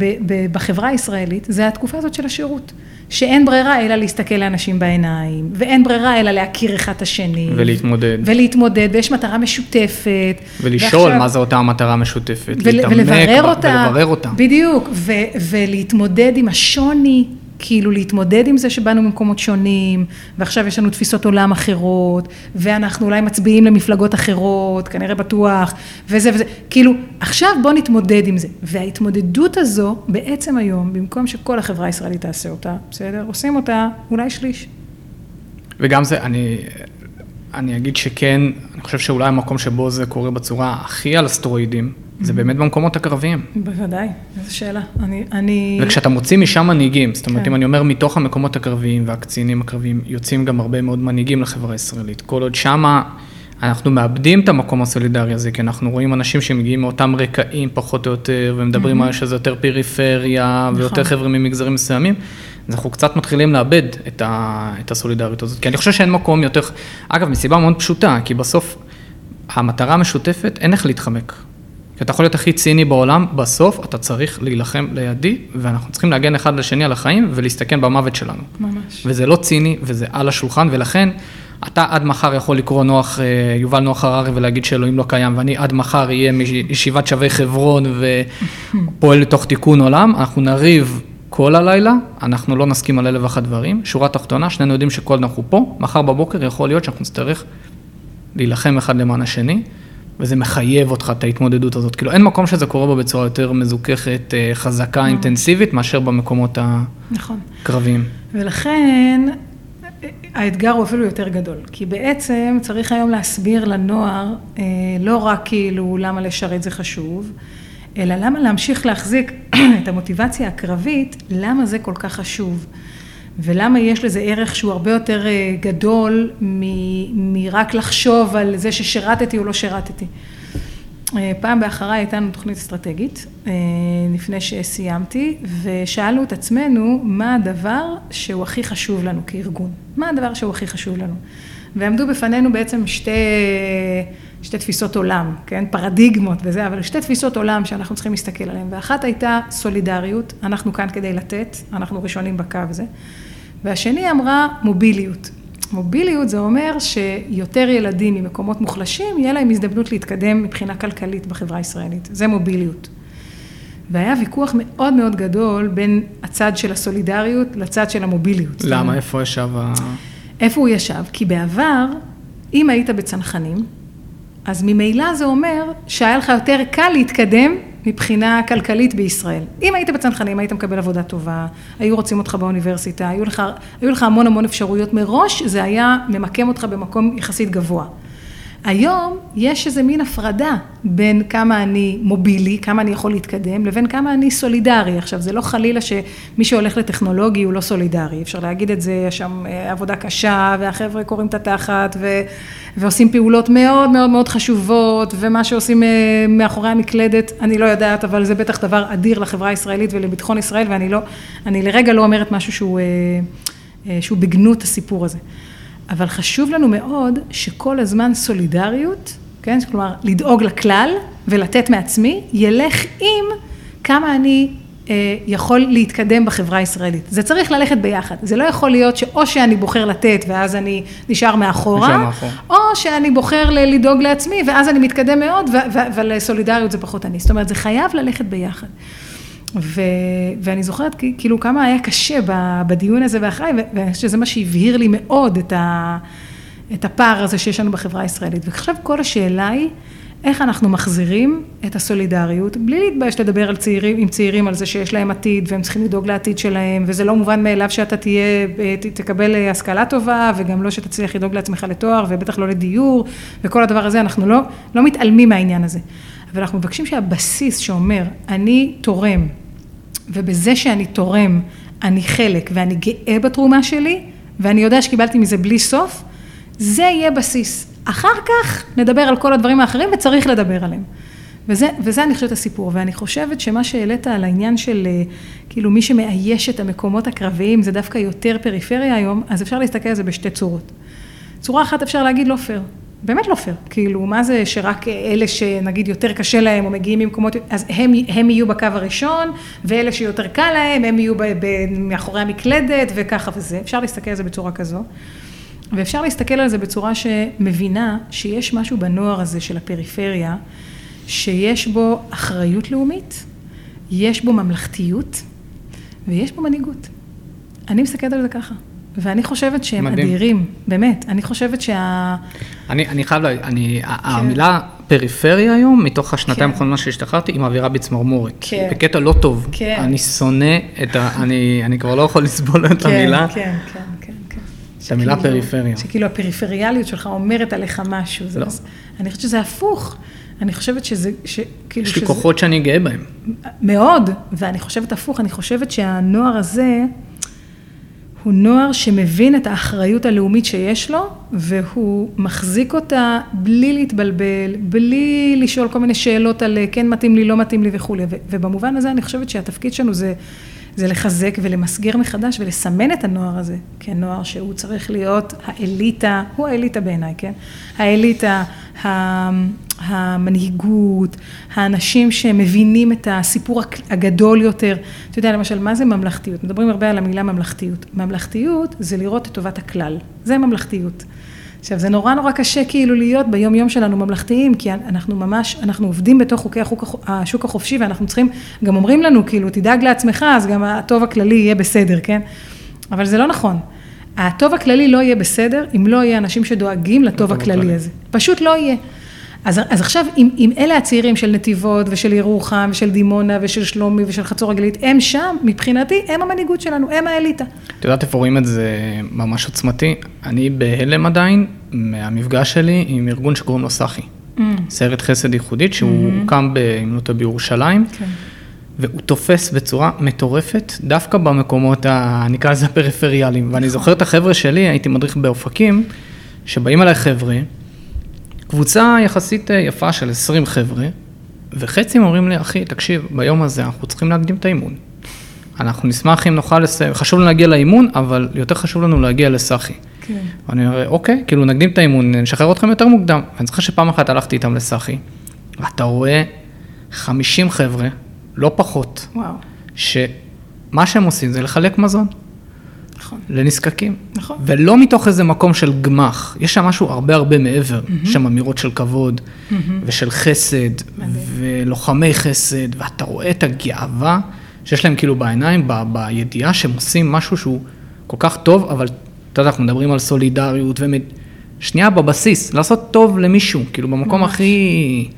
בחברה הישראלית, זה התקופה הזאת של השירות. שאין ברירה אלא להסתכל לאנשים בעיניים, ואין ברירה אלא להכיר אחד את השני. ולהתמודד. ולהתמודד, ויש מטרה משותפת. ולשאול ועכשיו, מה זו אותה המטרה משותפת. ול, ולברר אותה. ולברר אותה. בדיוק, ו, ולהתמודד עם השוני. כאילו להתמודד עם זה שבאנו ממקומות שונים, ועכשיו יש לנו תפיסות עולם אחרות, ואנחנו אולי מצביעים למפלגות אחרות, כנראה בטוח, וזה וזה, כאילו, עכשיו בוא נתמודד עם זה. וההתמודדות הזו, בעצם היום, במקום שכל החברה הישראלית תעשה אותה, בסדר? עושים אותה אולי שליש. וגם זה, אני, אני אגיד שכן, אני חושב שאולי המקום שבו זה קורה בצורה הכי על הסטרואידים, זה באמת במקומות הקרביים. בוודאי, איזו שאלה. אני, אני... וכשאתה מוציא משם מנהיגים, זאת אומרת, כן. אם אני אומר מתוך המקומות הקרביים והקצינים הקרביים, יוצאים גם הרבה מאוד מנהיגים לחברה הישראלית. כל עוד שמה אנחנו מאבדים את המקום הסולידרי הזה, כי אנחנו רואים אנשים שמגיעים מאותם רקעים פחות או יותר, ומדברים על שזה יותר פריפריה, נכון. ויותר חבר'ה ממגזרים מסוימים, אז אנחנו קצת מתחילים לאבד את, ה, את הסולידריות הזאת. כי אני חושב שאין מקום יותר, אגב, מסיבה מאוד פשוטה, כי בסוף המטרה המשותפת, אין איך להתחמק. כי אתה יכול להיות הכי ציני בעולם, בסוף אתה צריך להילחם לידי, ואנחנו צריכים להגן אחד לשני על החיים ולהסתכן במוות שלנו. ממש. וזה לא ציני, וזה על השולחן, ולכן אתה עד מחר יכול לקרוא נוח, אה, יובל נוח הררי ולהגיד שאלוהים לא קיים, ואני עד מחר אהיה מישיבת שווה חברון ופועל לתוך תיקון עולם, אנחנו נריב כל הלילה, אנחנו לא נסכים על אלף ואחת דברים. שורה תחתונה, שנינו יודעים שכל אנחנו פה, מחר בבוקר יכול להיות שאנחנו נצטרך להילחם אחד למען השני. וזה מחייב אותך את ההתמודדות הזאת. כאילו, אין מקום שזה קורה בו בצורה יותר מזוככת, אה, חזקה, נכון. אינטנסיבית, מאשר במקומות נכון. הקרביים. ולכן, האתגר הוא אפילו יותר גדול. כי בעצם צריך היום להסביר לנוער, אה, לא רק כאילו למה לשרת זה חשוב, אלא למה להמשיך להחזיק את המוטיבציה הקרבית, למה זה כל כך חשוב. ולמה יש לזה ערך שהוא הרבה יותר אה, גדול מרק לחשוב על זה ששירתתי או לא שירתתי. אה, פעם באחריי הייתה לנו תוכנית אסטרטגית, אה, לפני שסיימתי, ושאלנו את עצמנו מה הדבר שהוא הכי חשוב לנו כארגון. מה הדבר שהוא הכי חשוב לנו. ועמדו בפנינו בעצם שתי, שתי תפיסות עולם, כן? פרדיגמות וזה, אבל שתי תפיסות עולם שאנחנו צריכים להסתכל עליהן. ואחת הייתה סולידריות, אנחנו כאן כדי לתת, אנחנו ראשונים בקו הזה. והשני אמרה מוביליות. מוביליות זה אומר שיותר ילדים ממקומות מוחלשים, יהיה להם הזדמנות להתקדם מבחינה כלכלית בחברה הישראלית. זה מוביליות. והיה ויכוח מאוד מאוד גדול בין הצד של הסולידריות לצד של המוביליות. למה? איפה ישב ה... איפה הוא ישב? כי בעבר, אם היית בצנחנים, אז ממילא זה אומר שהיה לך יותר קל להתקדם מבחינה כלכלית בישראל. אם היית בצנחנים, היית מקבל עבודה טובה, היו רוצים אותך באוניברסיטה, היו לך, היו לך המון המון אפשרויות מראש, זה היה ממקם אותך במקום יחסית גבוה. היום יש איזה מין הפרדה בין כמה אני מובילי, כמה אני יכול להתקדם, לבין כמה אני סולידרי. עכשיו, זה לא חלילה שמי שהולך לטכנולוגי הוא לא סולידרי, אפשר להגיד את זה, יש שם אה, עבודה קשה, והחבר'ה קוראים את התחת, ו, ועושים פעולות מאוד מאוד מאוד חשובות, ומה שעושים אה, מאחורי המקלדת, אני לא יודעת, אבל זה בטח דבר אדיר לחברה הישראלית ולביטחון ישראל, ואני לא, אני לרגע לא אומרת משהו שהוא, אה, שהוא בגנות הסיפור הזה. אבל חשוב לנו מאוד שכל הזמן סולידריות, כן, כלומר לדאוג לכלל ולתת מעצמי, ילך עם כמה אני אה, יכול להתקדם בחברה הישראלית. זה צריך ללכת ביחד. זה לא יכול להיות שאו שאני בוחר לתת ואז אני נשאר מאחורה, מאחור. או שאני בוחר לדאוג לעצמי ואז אני מתקדם מאוד, אבל סולידריות זה פחות אני. זאת אומרת, זה חייב ללכת ביחד. ו, ואני זוכרת כאילו כמה היה קשה בדיון הזה ואחריי, ואני חושבת שזה מה שהבהיר לי מאוד את, ה, את הפער הזה שיש לנו בחברה הישראלית. ועכשיו כל השאלה היא, איך אנחנו מחזירים את הסולידריות, בלי להתבייש לדבר על צעירים, עם צעירים על זה שיש להם עתיד והם צריכים לדאוג לעתיד שלהם, וזה לא מובן מאליו שאתה תהיה, תקבל השכלה טובה, וגם לא שתצליח לדאוג לעצמך לתואר, ובטח לא לדיור, וכל הדבר הזה, אנחנו לא, לא מתעלמים מהעניין הזה. אבל אנחנו מבקשים שהבסיס שאומר, אני תורם, ובזה שאני תורם, אני חלק ואני גאה בתרומה שלי, ואני יודע שקיבלתי מזה בלי סוף, זה יהיה בסיס. אחר כך נדבר על כל הדברים האחרים וצריך לדבר עליהם. וזה, וזה אני חושבת הסיפור, ואני חושבת שמה שהעלית על העניין של אה, כאילו מי שמאייש את המקומות הקרביים זה דווקא יותר פריפריה היום, אז אפשר להסתכל על זה בשתי צורות. צורה אחת אפשר להגיד לא פייר. באמת לא פייר. כאילו, מה זה שרק אלה שנגיד יותר קשה להם או מגיעים ממקומות, אז הם, הם יהיו בקו הראשון, ואלה שיותר קל להם, הם יהיו ב, ב, מאחורי המקלדת וככה וזה. אפשר להסתכל על זה בצורה כזו. ואפשר להסתכל על זה בצורה שמבינה שיש משהו בנוער הזה של הפריפריה, שיש בו אחריות לאומית, יש בו ממלכתיות ויש בו מנהיגות. אני מסתכלת על זה ככה. ואני חושבת שהם מדהים. אדירים, באמת. אני חושבת שה... אני, אני חייב להגיד, אני, כן. המילה פריפריה היום, מתוך השנתיים כן. האחרונות כן. שהשתחררתי, היא מעבירה בצמרמורת. כן. בקטע לא טוב. כן. אני שונא את ה... אני, אני כבר לא יכול לסבול את כן, המילה. כן, כן, כן, כן. את המילה פריפריה. שכאילו הפריפריאליות שלך אומרת עליך משהו. לא. זה, אני חושבת שזה הפוך. אני חושבת שזה, ש, כאילו יש לי כוחות שאני גאה בהם. מאוד, ואני חושבת הפוך, אני חושבת שהנוער הזה... הוא נוער שמבין את האחריות הלאומית שיש לו, והוא מחזיק אותה בלי להתבלבל, בלי לשאול כל מיני שאלות על כן מתאים לי, לא מתאים לי וכולי. ובמובן הזה אני חושבת שהתפקיד שלנו זה, זה לחזק ולמסגר מחדש ולסמן את הנוער הזה כנוער שהוא צריך להיות האליטה, הוא האליטה בעיניי, כן? האליטה, המנהיגות, האנשים שמבינים את הסיפור הגדול יותר. אתה יודע, למשל, מה זה ממלכתיות? מדברים הרבה על המילה ממלכתיות. ממלכתיות זה לראות את טובת הכלל, זה ממלכתיות. עכשיו, זה נורא נורא קשה כאילו להיות ביום יום שלנו ממלכתיים, כי אנחנו ממש, אנחנו עובדים בתוך חוקי החוק, השוק החופשי, ואנחנו צריכים, גם אומרים לנו, כאילו, תדאג לעצמך, אז גם הטוב הכללי יהיה בסדר, כן? אבל זה לא נכון. הטוב הכללי לא יהיה בסדר, אם לא יהיה אנשים שדואגים לטוב הכללי הזה. פשוט לא יהיה. אז, אז עכשיו, אם, אם אלה הצעירים של נתיבות ושל ירוחם ושל דימונה ושל שלומי ושל חצור הגלילית, הם שם, מבחינתי, הם המנהיגות שלנו, הם האליטה. את יודעת איפה רואים את זה ממש עוצמתי? אני בהלם עדיין מהמפגש שלי עם ארגון שקוראים לו סחי. Mm. סרט חסד ייחודית, שהוא mm-hmm. הוקם באמנותו בירושלים. כן. והוא תופס בצורה מטורפת, דווקא במקומות, ה, נקרא לזה הפריפריאליים. ואני זוכר את החבר'ה שלי, הייתי מדריך באופקים, שבאים אליי חבר'ה, קבוצה יחסית אה, יפה של 20 חבר'ה, וחצי אומרים לי, אחי, תקשיב, ביום הזה אנחנו צריכים להקדים את האימון. אנחנו נשמח אם נוכל לסיים, חשוב לנו להגיע לאימון, אבל יותר חשוב לנו להגיע לסחי. כן. ואני אומר, אוקיי, כאילו נקדים את האימון, נשחרר אתכם יותר מוקדם. ואני זוכר שפעם אחת הלכתי איתם לסחי, ואתה רואה 50 חבר'ה, לא פחות, וואו. שמה שהם עושים זה לחלק מזון. נכון. לנזקקים. נכון. ולא מתוך איזה מקום של גמח, יש שם משהו הרבה הרבה מעבר, mm-hmm. שם אמירות של כבוד, mm-hmm. ושל חסד, מדהים. ולוחמי חסד, ואתה רואה את הגאווה שיש להם כאילו בעיניים, ב- בידיעה שהם עושים משהו שהוא כל כך טוב, אבל אתה יודע, אנחנו מדברים על סולידריות, ומד... שנייה בבסיס, לעשות טוב למישהו, כאילו במקום ממש. הכי...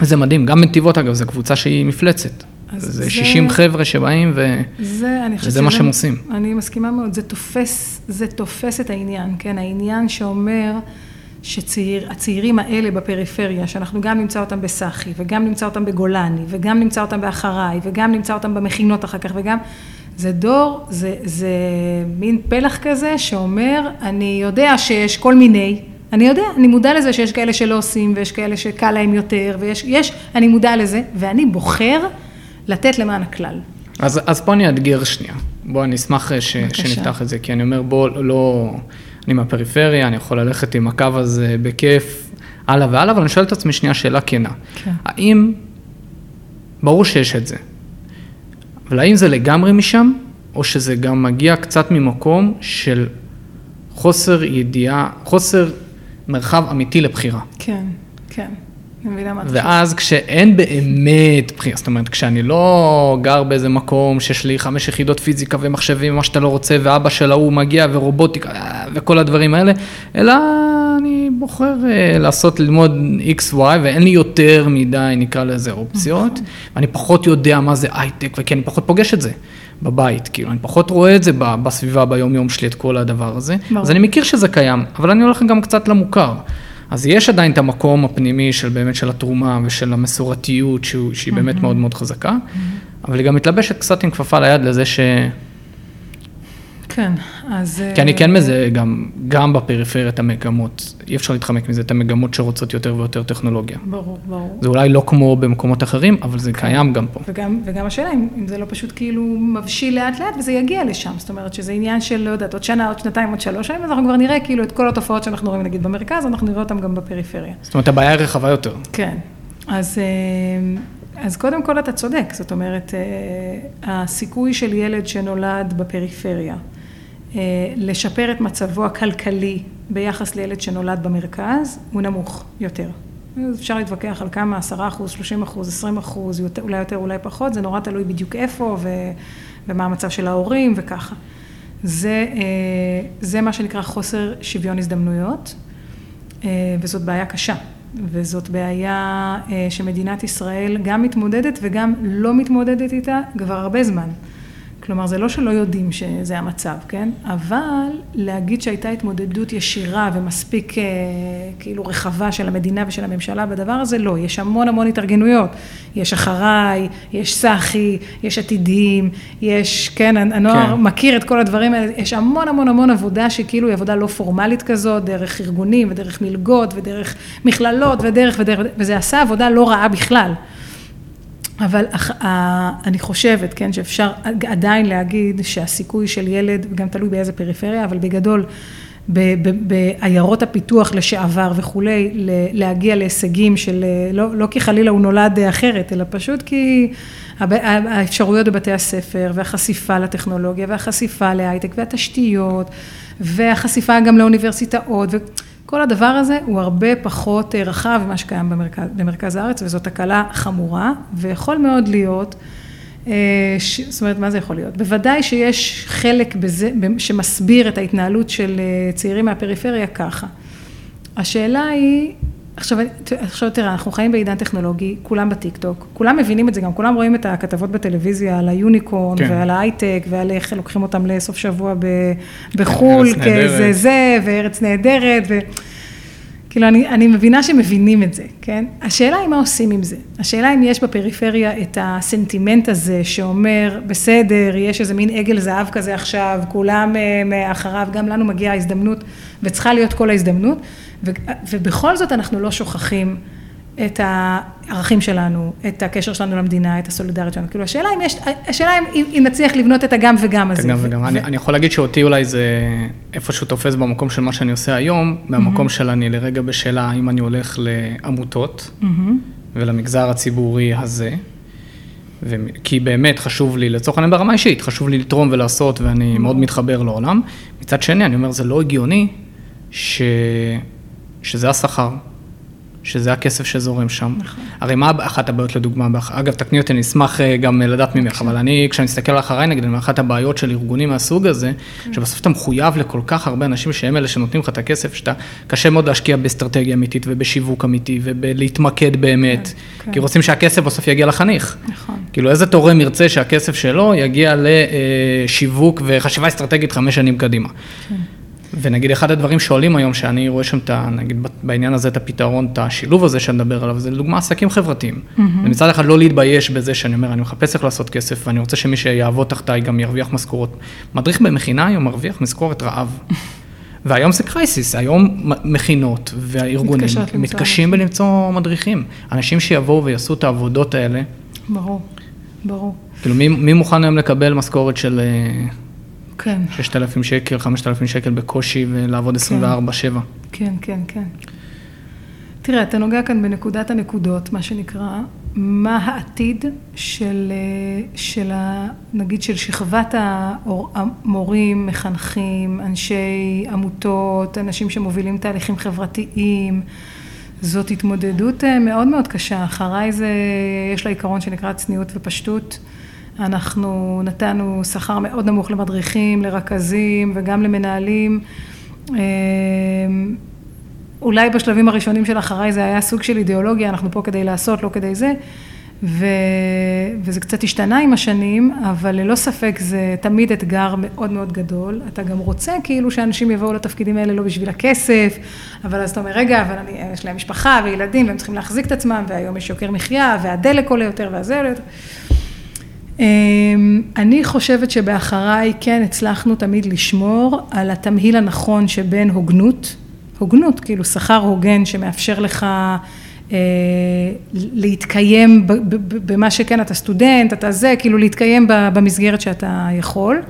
זה מדהים, גם בנתיבות אגב, זו קבוצה שהיא מפלצת. זה, זה 60 חבר'ה שבאים, ו... זה, וזה מה שהם עושים. אני מסכימה מאוד, זה תופס, זה תופס את העניין, כן? העניין שאומר שהצעירים האלה בפריפריה, שאנחנו גם נמצא אותם בסחי, וגם נמצא אותם בגולני, וגם נמצא אותם באחריי, וגם נמצא אותם במכינות אחר כך, וגם... זה דור, זה, זה מין פלח כזה שאומר, אני יודע שיש כל מיני, אני יודע, אני מודע לזה שיש כאלה שלא עושים, ויש כאלה שקל להם יותר, ויש, יש, אני מודע לזה, ואני בוחר לתת למען הכלל. אז, אז פה אני אאתגר שנייה. בוא, אני אשמח אה, ש, שנפתח את זה, כי אני אומר, בוא, לא, אני מהפריפריה, אני יכול ללכת עם הקו הזה בכיף, הלאה והלאה, אבל אני שואל את עצמי שנייה שאלה כנה. כן. האם, ברור שיש את זה, אבל האם זה לגמרי משם, או שזה גם מגיע קצת ממקום של חוסר ידיעה, חוסר מרחב אמיתי לבחירה? כן, כן. ואז כשאין באמת בחירה, זאת אומרת, כשאני לא גר באיזה מקום שיש לי חמש יחידות פיזיקה ומחשבים, מה שאתה לא רוצה, ואבא של ההוא מגיע ורובוטיקה וכל הדברים האלה, אלא אני בוחר uh, לעשות, ללמוד XY, ואין לי יותר מדי, נקרא לזה, אופציות. ואני פחות יודע מה זה הייטק, וכי אני פחות פוגש את זה. בבית, כאילו, אני פחות רואה את זה בסביבה, ביום-יום שלי, את כל הדבר הזה. אז אני מכיר שזה קיים, אבל אני הולך גם קצת למוכר. אז יש עדיין את המקום הפנימי של באמת של התרומה ושל המסורתיות שהוא, שהיא באמת מאוד מאוד חזקה, אבל היא גם מתלבשת קצת עם כפפה ליד לזה ש... כן, אז... כי אני כן מזהה גם, גם בפריפריה את המגמות, אי אפשר להתחמק מזה, את המגמות שרוצות יותר ויותר טכנולוגיה. ברור, ברור. זה אולי לא כמו במקומות אחרים, אבל זה קיים גם פה. וגם, וגם השאלה אם, אם זה לא פשוט כאילו מבשיל לאט לאט וזה יגיע לשם, זאת אומרת שזה עניין של, לא יודעת, עוד שנה, עוד שנתיים, עוד שלוש שנים, אז אנחנו כבר נראה כאילו את כל התופעות שאנחנו רואים נגיד במרכז, אנחנו נראה אותן גם בפריפריה. זאת אומרת, הבעיה היא רחבה יותר. כן, אז, אה, אז קודם כל אתה צודק, זאת אומרת, אה, הסיכוי של ילד שנולד בפריפריה, אה, לשפר את מצבו הכלכלי ביחס לילד שנולד במרכז, הוא נמוך יותר. אפשר להתווכח על כמה, עשרה אחוז, שלושים אחוז, עשרים אחוז, אולי יותר, אולי פחות, זה נורא תלוי בדיוק איפה ו, ומה המצב של ההורים וככה. זה, זה מה שנקרא חוסר שוויון הזדמנויות, וזאת בעיה קשה. וזאת בעיה אה, שמדינת ישראל גם מתמודדת וגם לא מתמודדת איתה כבר הרבה זמן. כלומר, זה לא שלא יודעים שזה המצב, כן? אבל להגיד שהייתה התמודדות ישירה ומספיק אה, כאילו רחבה של המדינה ושל הממשלה בדבר הזה, לא. יש המון המון התארגנויות. יש אחריי, יש סחי, יש עתידים, יש, כן, הנוער כן. מכיר את כל הדברים האלה. יש המון המון המון עבודה שכאילו היא עבודה לא פורמלית כזאת, דרך ארגונים ודרך מלגות ודרך מכללות ודרך ודרך, וזה עשה עבודה לא רעה בכלל. אבל אני חושבת, כן, שאפשר עדיין להגיד שהסיכוי של ילד, גם תלוי באיזה פריפריה, אבל בגדול, בעיירות הפיתוח לשעבר וכולי, להגיע להישגים של, לא, לא כי חלילה הוא נולד אחרת, אלא פשוט כי האפשרויות בבתי הספר, והחשיפה לטכנולוגיה, והחשיפה להייטק, והתשתיות, והחשיפה גם לאוניברסיטאות. כל הדבר הזה הוא הרבה פחות אה, רחב ממה שקיים במרכז, במרכז הארץ, וזאת תקלה חמורה, ויכול מאוד להיות, אה, ש, זאת אומרת, מה זה יכול להיות? בוודאי שיש חלק בזה, שמסביר את ההתנהלות של אה, צעירים מהפריפריה ככה. השאלה היא, עכשיו, עכשיו תראה, אנחנו חיים בעידן טכנולוגי, כולם בטיקטוק, כולם מבינים את זה גם, כולם רואים את הכתבות בטלוויזיה על היוניקורן כן. ועל ההייטק ועל איך לוקחים אותם לסוף שבוע בחו"ל, כזה זה, וארץ נהדרת, ו... כאילו, אני, אני מבינה שמבינים את זה, כן? השאלה היא מה עושים עם זה. השאלה אם יש בפריפריה את הסנטימנט הזה שאומר, בסדר, יש איזה מין עגל זהב כזה עכשיו, כולם אה, מאחריו, גם לנו מגיעה ההזדמנות, וצריכה להיות כל ההזדמנות. ובכל זאת אנחנו לא שוכחים את הערכים שלנו, את הקשר שלנו למדינה, את הסולידריות שלנו. כאילו, השאלה אם יש, השאלה אם, אם נצליח לבנות את הגם וגם הזה. הגם וגם. ו... אני, אני יכול להגיד שאותי אולי זה איפשהו תופס במקום של מה שאני עושה היום, מהמקום mm-hmm. של אני לרגע בשאלה האם אני הולך לעמותות mm-hmm. ולמגזר הציבורי הזה. ו... כי באמת חשוב לי, לצורך העניין ברמה אישית, חשוב לי לתרום ולעשות, ואני mm-hmm. מאוד מתחבר לעולם. מצד שני, אני אומר, זה לא הגיוני ש... שזה השכר, שזה הכסף שזורם שם. נכון. הרי מה אחת הבעיות לדוגמה, אגב, תקני אותי, אני אשמח אה, גם לדעת ממך, אבל אני, כשאני מסתכל אחריי נגיד, אחת הבעיות של ארגונים מהסוג הזה, כן. שבסוף אתה מחויב לכל כך הרבה אנשים שהם אלה שנותנים לך את הכסף, שאתה, קשה מאוד להשקיע באסטרטגיה אמיתית ובשיווק אמיתי ובלהתמקד באמת, כן. כי רוצים שהכסף בסוף יגיע לחניך. נכון. כאילו, איזה תורם ירצה שהכסף שלו יגיע לשיווק וחשיבה אסטרטגית חמש שנים קדימה. כן. ונגיד אחד הדברים שעולים היום, שאני רואה שם את ה... נגיד בעניין הזה את הפתרון, את השילוב הזה שאני מדבר עליו, זה לדוגמה עסקים חברתיים. Mm-hmm. ומצד אחד לא להתבייש בזה שאני אומר, אני מחפש איך לעשות כסף, ואני רוצה שמי שיעבוד תחתיי גם ירוויח משכורות. מדריך במכינה היום מרוויח משכורת רעב. והיום זה קרייסיס, היום מכינות והארגונים מתקשים בלמצוא מדריכים. אנשים שיבואו ויעשו את העבודות האלה. ברור, ברור. כאילו, מי, מי מוכן היום לקבל משכורת של... אה, כן. 6,000 שקל, 5,000 שקל בקושי ולעבוד 24-7. כן, כן, כן. תראה, אתה נוגע כאן בנקודת הנקודות, מה שנקרא, מה העתיד של, של ה, נגיד של שכבת המורים, מחנכים, אנשי עמותות, אנשים שמובילים תהליכים חברתיים. זאת התמודדות אה, מאוד מאוד קשה. אחריי זה, יש לה עיקרון שנקרא צניעות ופשטות. אנחנו נתנו שכר מאוד נמוך למדריכים, לרכזים וגם למנהלים. אמ, אולי בשלבים הראשונים של אחריי זה היה סוג של אידיאולוגיה, אנחנו פה כדי לעשות, לא כדי זה. ו... וזה קצת השתנה עם השנים, אבל ללא ספק זה תמיד אתגר מאוד מאוד גדול. אתה גם רוצה כאילו שאנשים יבואו לתפקידים האלה לא בשביל הכסף, אבל אז אתה אומר, רגע, אבל אני, יש להם משפחה וילדים והם צריכים להחזיק את עצמם, והיום יש יוקר מחיה, והדלק עולה יותר והזה עולה יותר. אמ, אני חושבת שבאחריי כן הצלחנו תמיד לשמור על התמהיל הנכון שבין הוגנות, הוגנות, כאילו שכר הוגן שמאפשר לך אה, להתקיים במה שכן, אתה סטודנט, אתה זה, כאילו להתקיים במסגרת שאתה יכול.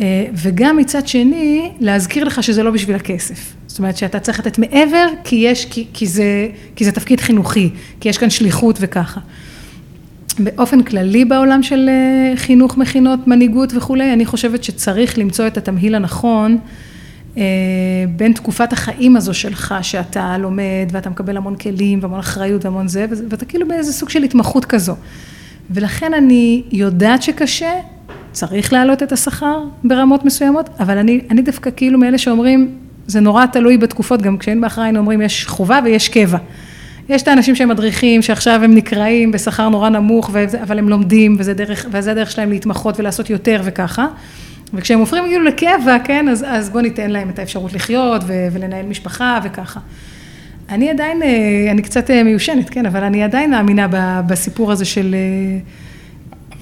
אה, וגם מצד שני, להזכיר לך שזה לא בשביל הכסף. זאת אומרת שאתה צריך לתת מעבר, כי יש, כי, כי, זה, כי זה תפקיד חינוכי, כי יש כאן שליחות וככה. באופן כללי בעולם של אה, חינוך, מכינות, מנהיגות וכולי, אני חושבת שצריך למצוא את התמהיל הנכון אה, בין תקופת החיים הזו שלך, שאתה לומד ואתה מקבל המון כלים והמון אחריות והמון זה, ואתה כאילו באיזה סוג של התמחות כזו. ולכן אני יודעת שקשה, צריך להעלות את השכר ברמות מסוימות, אבל אני, אני דווקא כאילו מאלה שאומרים, זה נורא תלוי בתקופות, גם כשאין באחריין אומרים יש חובה ויש קבע. יש את האנשים שהם מדריכים, שעכשיו הם נקראים בשכר נורא נמוך, אבל הם לומדים, וזה דרך, וזה הדרך שלהם להתמחות ולעשות יותר וככה. וכשהם הופכים כאילו לקבע, כן, אז, אז בוא ניתן להם את האפשרות לחיות ו, ולנהל משפחה וככה. אני עדיין, אה, אני קצת אה, מיושנת, כן, אבל אני עדיין מאמינה בסיפור הזה של...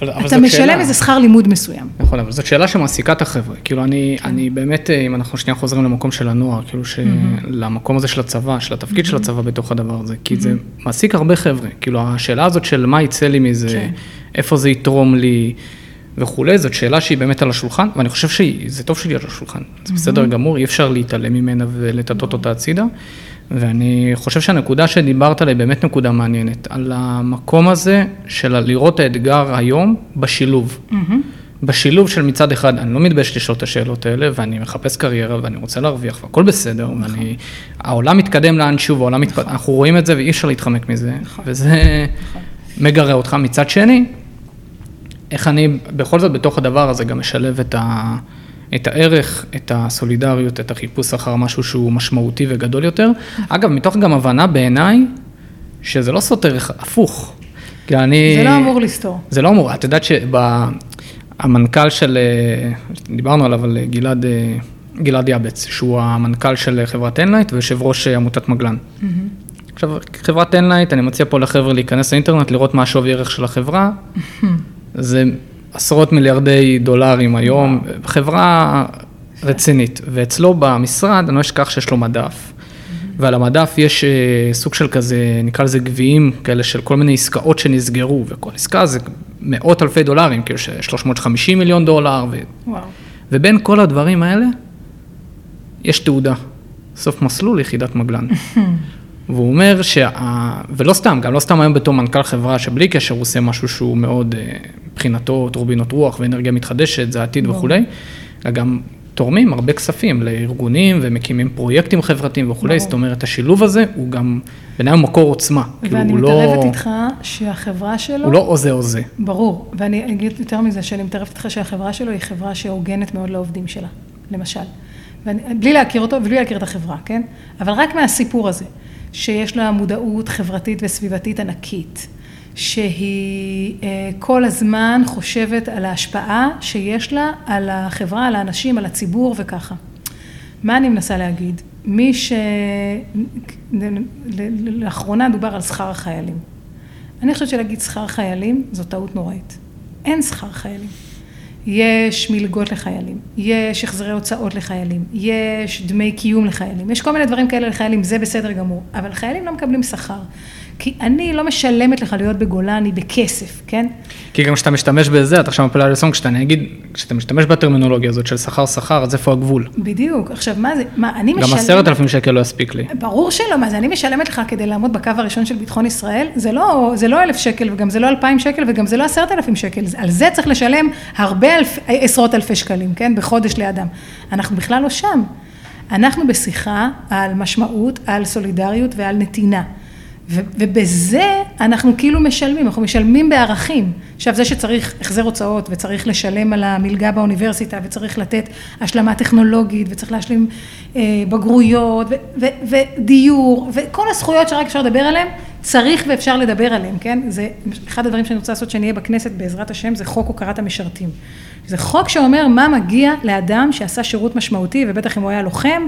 אה, אבל, אבל אתה משלם שאלה. איזה שכר לימוד מסוים. נכון, אבל זאת שאלה שמעסיקה את החבר'ה. כאילו, אני, כן. אני באמת, אם אנחנו שנייה חוזרים למקום של הנוער, כאילו, ש... mm-hmm. למקום הזה של הצבא, של התפקיד mm-hmm. של הצבא בתוך הדבר הזה, כי mm-hmm. זה מעסיק הרבה חבר'ה. כאילו, השאלה הזאת של מה יצא לי מזה, כן. איפה זה יתרום לי, וכולי, זאת שאלה שהיא באמת על השולחן, ואני חושב שזה טוב שהיא על השולחן. זה בסדר גמור, אי אפשר להתעלם ממנה ולטטות אותה הצידה. ואני חושב שהנקודה שדיברת עליה היא באמת נקודה מעניינת, על המקום הזה של לראות האתגר היום בשילוב. בשילוב של מצד אחד, אני לא מתבייש לשאול את השאלות האלה, ואני מחפש קריירה, ואני רוצה להרוויח, והכל בסדר, נכון. ואני, העולם מתקדם לאנשהו, והעולם נכון. מתקדם, אנחנו רואים את זה ואי אפשר להתחמק מזה, נכון. וזה נכון. מגרה אותך. מצד שני, איך אני בכל זאת בתוך הדבר הזה גם משלב את, ה, את הערך, את הסולידריות, את החיפוש אחר משהו שהוא משמעותי וגדול יותר. אגב, מתוך גם הבנה בעיניי, שזה לא סותר, הפוך. כי אני... זה לא אמור לסתור. זה לא אמור, את יודעת שהמנכ"ל של, דיברנו עליו, על גלעד, גלעד יאבץ, שהוא המנכ"ל של חברת אנלייט ויושב ראש עמותת מגלן. Mm-hmm. עכשיו, חברת אנלייט, אני מציע פה לחבר'ה להיכנס לאינטרנט, לראות מה השווי ערך של החברה. Mm-hmm. זה עשרות מיליארדי דולרים היום, חברה רצינית. ואצלו במשרד, אני לא אשכח שיש לו מדף. ועל המדף יש אה, סוג של כזה, נקרא לזה גביעים כאלה של כל מיני עסקאות שנסגרו, וכל עסקה זה מאות אלפי דולרים, כאילו 350 מיליון דולר, ו... וואו. ובין כל הדברים האלה, יש תעודה, סוף מסלול יחידת מגלן. והוא אומר שה... ולא סתם, גם לא סתם היום בתור מנכ"ל חברה שבלי קשר הוא עושה משהו שהוא מאוד, אה, מבחינתו, טורבינות רוח ואנרגיה מתחדשת, זה העתיד וכולי, אלא גם תורמים הרבה כספים לארגונים ומקימים פרויקטים חברתיים וכולי, זאת אומרת, השילוב הזה הוא גם בעיניי הוא מקור עוצמה. כאילו, ואני מתערבת לא... איתך שהחברה שלו... הוא לא או זה או זה. ברור, ואני אגיד יותר מזה, שאני מתערבת איתך שהחברה שלו היא חברה שהוגנת מאוד לעובדים שלה, למשל. ואני, בלי להכיר אותו ובלי להכיר את החברה, כן? אבל רק מהסיפור הזה. שיש לה מודעות חברתית וסביבתית ענקית, שהיא אה, כל הזמן חושבת על ההשפעה שיש לה על החברה, על האנשים, על הציבור וככה. מה אני מנסה להגיד? מי ש... לאחרונה דובר על שכר החיילים. אני חושבת שלהגיד שכר חיילים זו טעות נוראית. אין שכר חיילים. יש מלגות לחיילים, יש החזרי הוצאות לחיילים, יש דמי קיום לחיילים, יש כל מיני דברים כאלה לחיילים, זה בסדר גמור, אבל חיילים לא מקבלים שכר. כי אני לא משלמת לך להיות בגולני בכסף, כן? כי גם כשאתה משתמש בזה, אתה עכשיו מפלה הסון, כשאתה נגיד, כשאתה משתמש בטרמינולוגיה הזאת של שכר שכר, אז איפה הגבול? בדיוק, עכשיו מה זה, מה, אני משלמת... גם עשרת אלפים שקל לא יספיק לי. ברור שלא, מה זה, אני משלמת לך כדי לעמוד בקו הראשון של ביטחון ישראל, זה לא, זה לא אלף שקל, וגם זה לא אלפיים שקל, וגם זה לא עשרת אלפים שקל, על זה צריך לשלם הרבה אלף, עשרות אלפי שקלים, כן? בחודש לאדם. אנחנו בכלל לא שם. אנחנו בשיחה על משמעות, על סולידריות ועל נתינה. ובזה אנחנו כאילו משלמים, אנחנו משלמים בערכים. עכשיו זה שצריך החזר הוצאות וצריך לשלם על המלגה באוניברסיטה וצריך לתת השלמה טכנולוגית וצריך להשלים אה, בגרויות ו- ו- ודיור וכל הזכויות שרק אפשר לדבר עליהן, צריך ואפשר לדבר עליהן, כן? זה אחד הדברים שאני רוצה לעשות שאני אהיה בכנסת בעזרת השם זה חוק הוקרת המשרתים. זה חוק שאומר מה מגיע לאדם שעשה שירות משמעותי ובטח אם הוא היה לוחם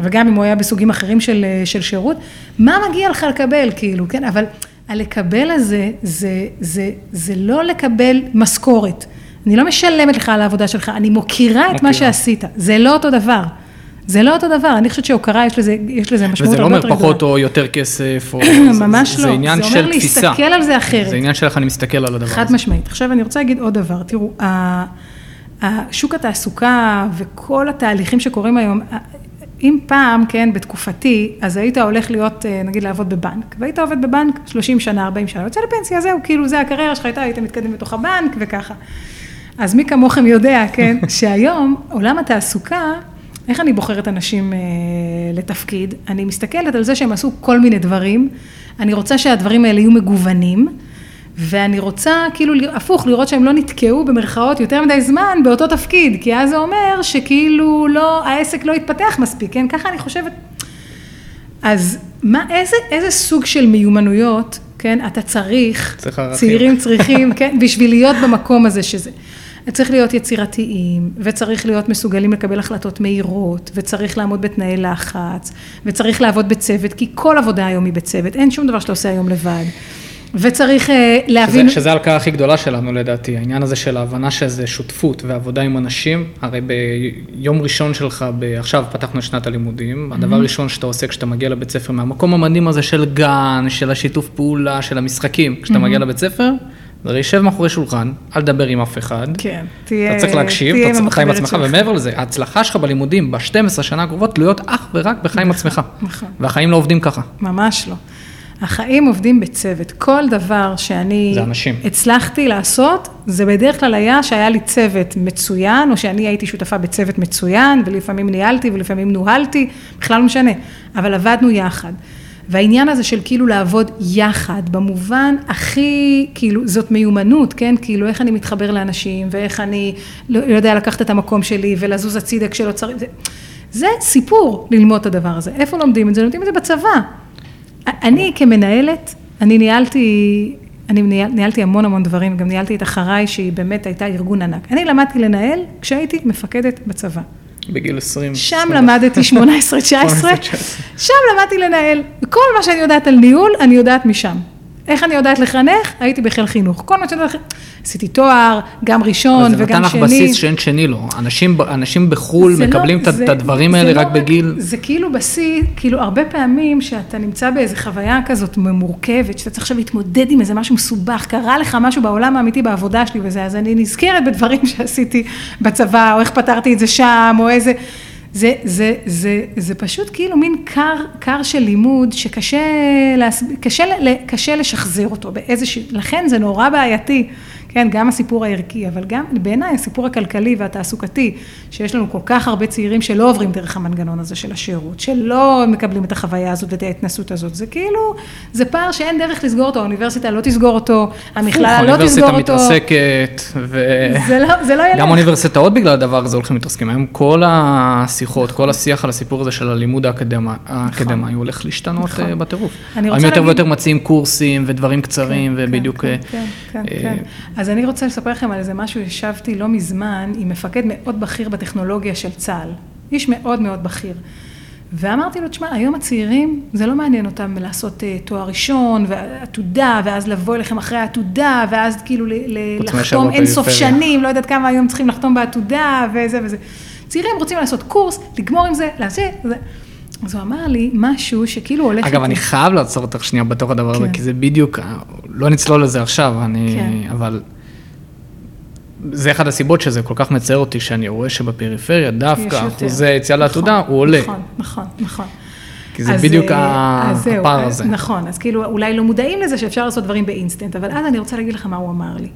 וגם אם הוא היה בסוגים אחרים של, של שירות, מה מגיע לך לקבל, כאילו, כן? אבל הלקבל הזה, זה, זה, זה לא לקבל משכורת. אני לא משלמת לך על העבודה שלך, אני מוקירה את מה שעשית. זה לא אותו דבר. זה לא אותו דבר, אני חושבת שהוקרה יש לזה, יש לזה משמעות הרבה יותר גדולה. וזה לא אומר פחות או יותר כסף, או... ממש זה, לא, זה עניין זה של אומר תפיסה. להסתכל על זה אחרת. זה עניין של איך אני מסתכל על הדבר הזה. חד משמעית. עכשיו אני רוצה להגיד עוד דבר, תראו, שוק התעסוקה וכל התהליכים שקורים היום, אם פעם, כן, בתקופתי, אז היית הולך להיות, אה, נגיד, לעבוד בבנק, והיית עובד בבנק 30 שנה, 40 שנה, יוצא לפנסיה, זהו, כאילו, זה הקריירה שלך הייתה, היית מתקדם בתוך הבנק וככה. אז מי כמוכם יודע, כן, שהיום עולם התעסוקה, איך אני בוחרת אנשים אה, לתפקיד? אני מסתכלת על זה שהם עשו כל מיני דברים, אני רוצה שהדברים האלה יהיו מגוונים, ואני רוצה כאילו הפוך, לראות שהם לא נתקעו במרכאות יותר מדי זמן באותו תפקיד, כי אז זה אומר שכאילו לא, העסק לא התפתח מספיק, כן? ככה אני חושבת. אז מה, איזה, איזה סוג של מיומנויות, כן, אתה צריך, צריך. צעירים צריכים, כן, בשביל להיות במקום הזה שזה. צריך להיות יצירתיים, וצריך להיות מסוגלים לקבל החלטות מהירות, וצריך לעמוד בתנאי לחץ, וצריך לעבוד בצוות, כי כל עבודה היום היא בצוות, אין שום דבר שאתה עושה היום לבד. וצריך אה, להבין... שזה, שזה ההלקאה הכי גדולה שלנו לדעתי, העניין הזה של ההבנה שזה שותפות ועבודה עם אנשים, הרי ביום ראשון שלך, ב... עכשיו פתחנו את שנת הלימודים, mm-hmm. הדבר הראשון שאתה עושה כשאתה מגיע לבית ספר, מהמקום המדהים הזה של גן, של השיתוף פעולה, של המשחקים, כשאתה mm-hmm. מגיע לבית ספר, זה להישב מאחורי שולחן, אל תדבר עם אף אחד. כן, תהיה... אתה צריך להקשיב, אתה צריך חיים עצמך, ומעבר לזה, ההצלחה שלך בלימודים ב-12 שנה הקרובות תלויות אך ורק בחיים עצמך. נכון. והחיים לא עובדים ככה. ממש לא. החיים עובדים בצוות. כל דבר שאני... הצלחתי לעשות, זה בדרך כלל היה שהיה לי צוות מצוין, או שאני הייתי שותפה בצוות מצוין, ולפעמים ניהלתי ולפעמים נוהלתי, בכלל לא משנה, אבל עבדנו יחד. והעניין הזה של כאילו לעבוד יחד, במובן הכי, כאילו, זאת מיומנות, כן? כאילו, איך אני מתחבר לאנשים, ואיך אני לא יודע לקחת את המקום שלי, ולזוז הצידה כשלא צריך, זה, זה סיפור ללמוד את הדבר הזה. איפה לומדים את זה? לומדים את זה בצבא. אני כמנהלת, אני ניהלתי, אני ניהלתי המון המון דברים, גם ניהלתי את אחריי, שהיא באמת הייתה ארגון ענק. אני למדתי לנהל כשהייתי מפקדת בצבא. בגיל 20. שם למדתי 18-19, שם למדתי לנהל. כל מה שאני יודעת על ניהול, אני יודעת משם. איך אני יודעת לחנך? הייתי בחיל חינוך. כל מה שאני יודעת, עשיתי תואר, גם ראשון וגם שני. זה נתן לך בסיס שאין שני לו. אנשים, אנשים בחו"ל מקבלים לא, את הדברים האלה רק לא, בגיל... זה כאילו בסיס, כאילו הרבה פעמים שאתה נמצא באיזו חוויה כזאת מורכבת, שאתה צריך עכשיו להתמודד עם איזה משהו מסובך, קרה לך משהו בעולם האמיתי בעבודה שלי וזה, אז אני נזכרת בדברים שעשיתי בצבא, או איך פתרתי את זה שם, או איזה... זה, זה, זה, זה פשוט כאילו מין קר, קר של לימוד שקשה להסב... קשה, קשה לשחזר אותו באיזשהו, לכן זה נורא בעייתי. כן, גם הסיפור הערכי, אבל גם בעיניי הסיפור הכלכלי והתעסוקתי, שיש לנו כל כך הרבה צעירים שלא עוברים דרך המנגנון הזה של השירות, שלא מקבלים את החוויה הזאת ואת ההתנסות הזאת, זה כאילו, זה פער שאין דרך לסגור אותו, האוניברסיטה לא תסגור אותו, המכללה לא תסגור אותו. האוניברסיטה מתרסקת, זה לא, זה לא ילך. גם אוניברסיטאות בגלל הדבר הזה הולכים מתרסקים, היום כל השיחות, כל השיח על הסיפור הזה של הלימוד האקדמי, נכון. הולך להשתנות נכון. בטירוף. הם יותר. ויותר מציעים קורסים ודברים קצרים, כן, ובדיוק... אז אני רוצה לספר לכם על איזה משהו, ישבתי לא מזמן עם מפקד מאוד בכיר בטכנולוגיה של צה"ל, איש מאוד מאוד בכיר. ואמרתי לו, תשמע, היום הצעירים, זה לא מעניין אותם לעשות uh, תואר ראשון ועתודה, ואז לבוא אליכם אחרי העתודה, ואז כאילו לחתום אין סוף שנים, לא יודעת כמה היום צריכים לחתום בעתודה, וזה וזה. צעירים רוצים לעשות קורס, לגמור עם זה, לעשות זה. אז הוא אמר לי משהו שכאילו הולך... אגב, אני חייב לעצור אותך שנייה בתוך הדבר הזה, כן. כי זה בדיוק, לא נצלול לזה עכשיו, אני... כן. אבל זה אחד הסיבות שזה כל כך מצער אותי, שאני רואה שבפריפריה דווקא אחוזי היציאה נכון, לעתודה הוא עולה. נכון, נכון, נכון. כי זה בדיוק אה, הפער הזה. נכון, אז כאילו אולי לא מודעים לזה שאפשר לעשות דברים באינסטנט, אבל אז אני רוצה להגיד לך מה הוא אמר לי.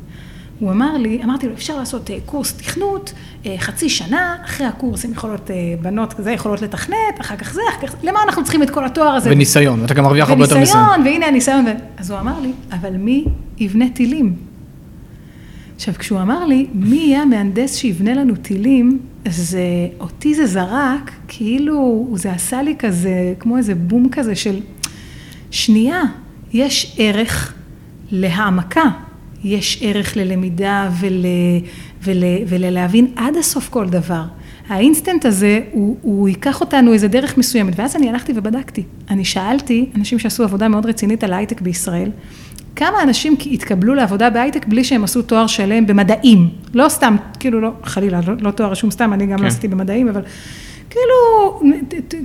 הוא אמר לי, אמרתי לו, אפשר לעשות אה, קורס תכנות, אה, חצי שנה, אחרי הקורס הן יכולות, בנות כזה יכולות לתכנת, אחר כך זה, אחר כך, למה אנחנו צריכים את כל התואר הזה? וניסיון, ואתה גם מרוויח הרבה יותר ניסיון. וניסיון, והנה הניסיון, אז הוא אמר לי, אבל מי יבנה טילים? עכשיו, כשהוא אמר לי, מי יהיה המהנדס שיבנה לנו טילים, אז אותי זה זרק, כאילו זה עשה לי כזה, כמו איזה בום כזה של, שנייה, יש ערך להעמקה, יש ערך ללמידה ול, ול, וללהבין עד הסוף כל דבר. האינסטנט הזה, הוא, הוא ייקח אותנו איזה דרך מסוימת, ואז אני הלכתי ובדקתי. אני שאלתי אנשים שעשו עבודה מאוד רצינית על הייטק בישראל, כמה אנשים התקבלו לעבודה בהייטק בלי שהם עשו תואר שלם במדעים, לא סתם, כאילו לא, חלילה, לא, לא תואר רשום סתם, אני גם לא כן. לא עשיתי במדעים, אבל כאילו,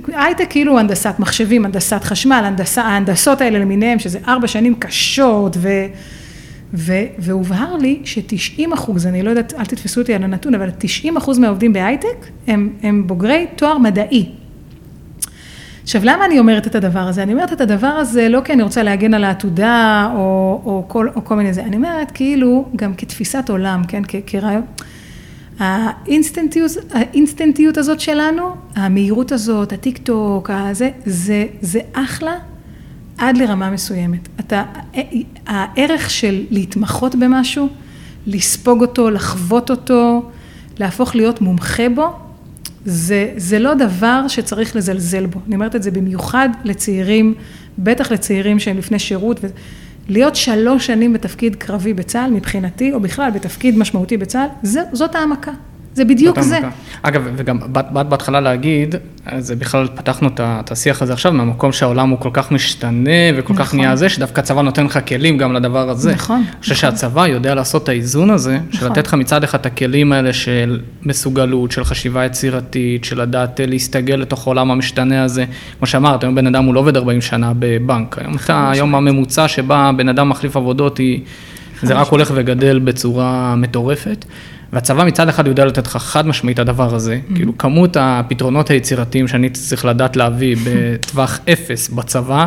הייטק כאילו הנדסת מחשבים, הנדסת חשמל, הנדסה, ההנדסות האלה למיניהם, שזה ארבע שנים קשות, ו, ו, והובהר לי ש-90 אחוז, אני לא יודעת, אל תתפסו אותי על הנתון, אבל 90 אחוז מהעובדים בהייטק הם, הם בוגרי תואר מדעי. עכשיו, למה אני אומרת את הדבר הזה? אני אומרת את הדבר הזה לא כי אני רוצה להגן על העתודה או, או, כל, או כל מיני זה, אני אומרת כאילו גם כתפיסת עולם, כן, כרעיון. האינסטנטיות, האינסטנטיות הזאת שלנו, המהירות הזאת, הטיק טוק, הזה, זה, זה אחלה עד לרמה מסוימת. אתה, הערך של להתמחות במשהו, לספוג אותו, לחוות אותו, להפוך להיות מומחה בו, זה, זה לא דבר שצריך לזלזל בו. אני אומרת את זה במיוחד לצעירים, בטח לצעירים שהם לפני שירות. להיות שלוש שנים בתפקיד קרבי בצה"ל, מבחינתי, או בכלל בתפקיד משמעותי בצה"ל, זאת העמקה. זה בדיוק זה. המכה. אגב, וגם באת בהתחלה להגיד, זה בכלל פתחנו את השיח הזה עכשיו, מהמקום שהעולם הוא כל כך משתנה וכל נכון. כך נהיה זה, שדווקא הצבא נותן לך כלים גם לדבר הזה. נכון. אני חושב נכון. שהצבא יודע לעשות את האיזון הזה, נכון. של לתת לך מצד אחד את הכלים האלה של מסוגלות, של חשיבה יצירתית, של לדעת אה, להסתגל לתוך העולם המשתנה הזה. כמו שאמרת, היום בן אדם הוא לא עובד 40 שנה בבנק. היום, אתה, היום הממוצע שבה בן אדם מחליף עבודות היא... זה רק הולך וגדל בצורה מטורפת. והצבא מצד אחד יודע לתת לך חד משמעית הדבר הזה, mm-hmm. כאילו כמות הפתרונות היצירתיים שאני צריך לדעת להביא בטווח אפס בצבא,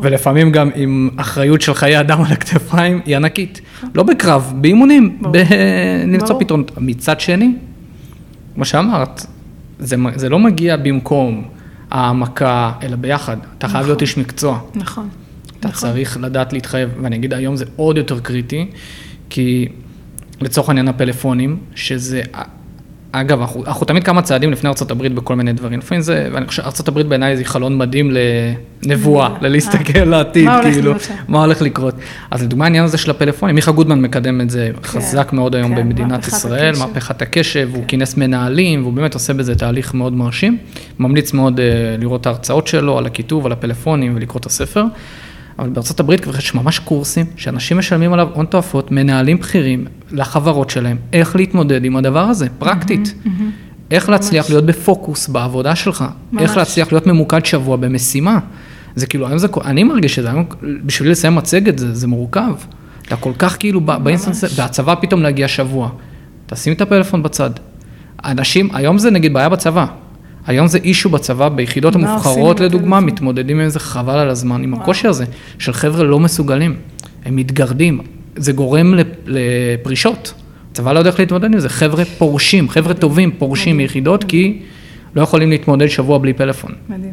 ולפעמים גם עם אחריות של חיי אדם על הכתפיים, היא ענקית. לא בקרב, באימונים, למצוא פתרונות. מצד שני, כמו שאמרת, זה, זה לא מגיע במקום העמקה, אלא ביחד. אתה חייב להיות נכון. איש מקצוע. נכון. אתה נכון. צריך לדעת להתחייב, ואני אגיד היום זה עוד יותר קריטי, כי לצורך העניין הפלאפונים, שזה, אגב, אנחנו, אנחנו תמיד כמה צעדים לפני ארה"ב בכל מיני דברים. לפעמים זה, ואני חושב, ארה"ב בעיניי זה חלון מדהים לנבואה, אה, ללהסתכל לעתיד, כאילו, מה הולך לקרות. אז לדוגמה העניין הזה של הפלאפונים, מיכה גודמן מקדם את זה כן, חזק מאוד היום כן, במדינת ישראל, מהפכת הקשב, הוא כן. כינס מנהלים, והוא באמת עושה בזה תהליך מאוד מרשים. ממליץ מאוד אה, לראות את ההרצאות שלו על הכיתוב, על הפלאפונים ולקרוא את הספר. אבל בארצות הברית כבר יש ממש קורסים שאנשים משלמים עליו הון תועפות, מנהלים בכירים לחברות שלהם, איך להתמודד עם הדבר הזה, פרקטית. Mm-hmm, mm-hmm. איך להצליח ממש. להיות בפוקוס בעבודה שלך, ממש. איך להצליח להיות ממוקד שבוע במשימה. זה כאילו, היום זה, אני מרגיש שזה, היום בשביל לסיים מצגת זה, זה מורכב. אתה כל כך כאילו באינסטנס, והצבא פתאום להגיע שבוע. תשים את הפלאפון בצד. אנשים, היום זה נגיד בעיה בצבא. היום זה אישו בצבא, ביחידות המובחרות לדוגמה, מתמודדים עם זה חבל על הזמן, עם הקושי הזה, של חבר'ה לא מסוגלים, הם מתגרדים, זה גורם לפרישות. הצבא לא יודע איך להתמודד עם זה, חבר'ה פורשים, חבר'ה טובים פורשים מיחידות, כי לא יכולים להתמודד שבוע בלי פלאפון. מדהים.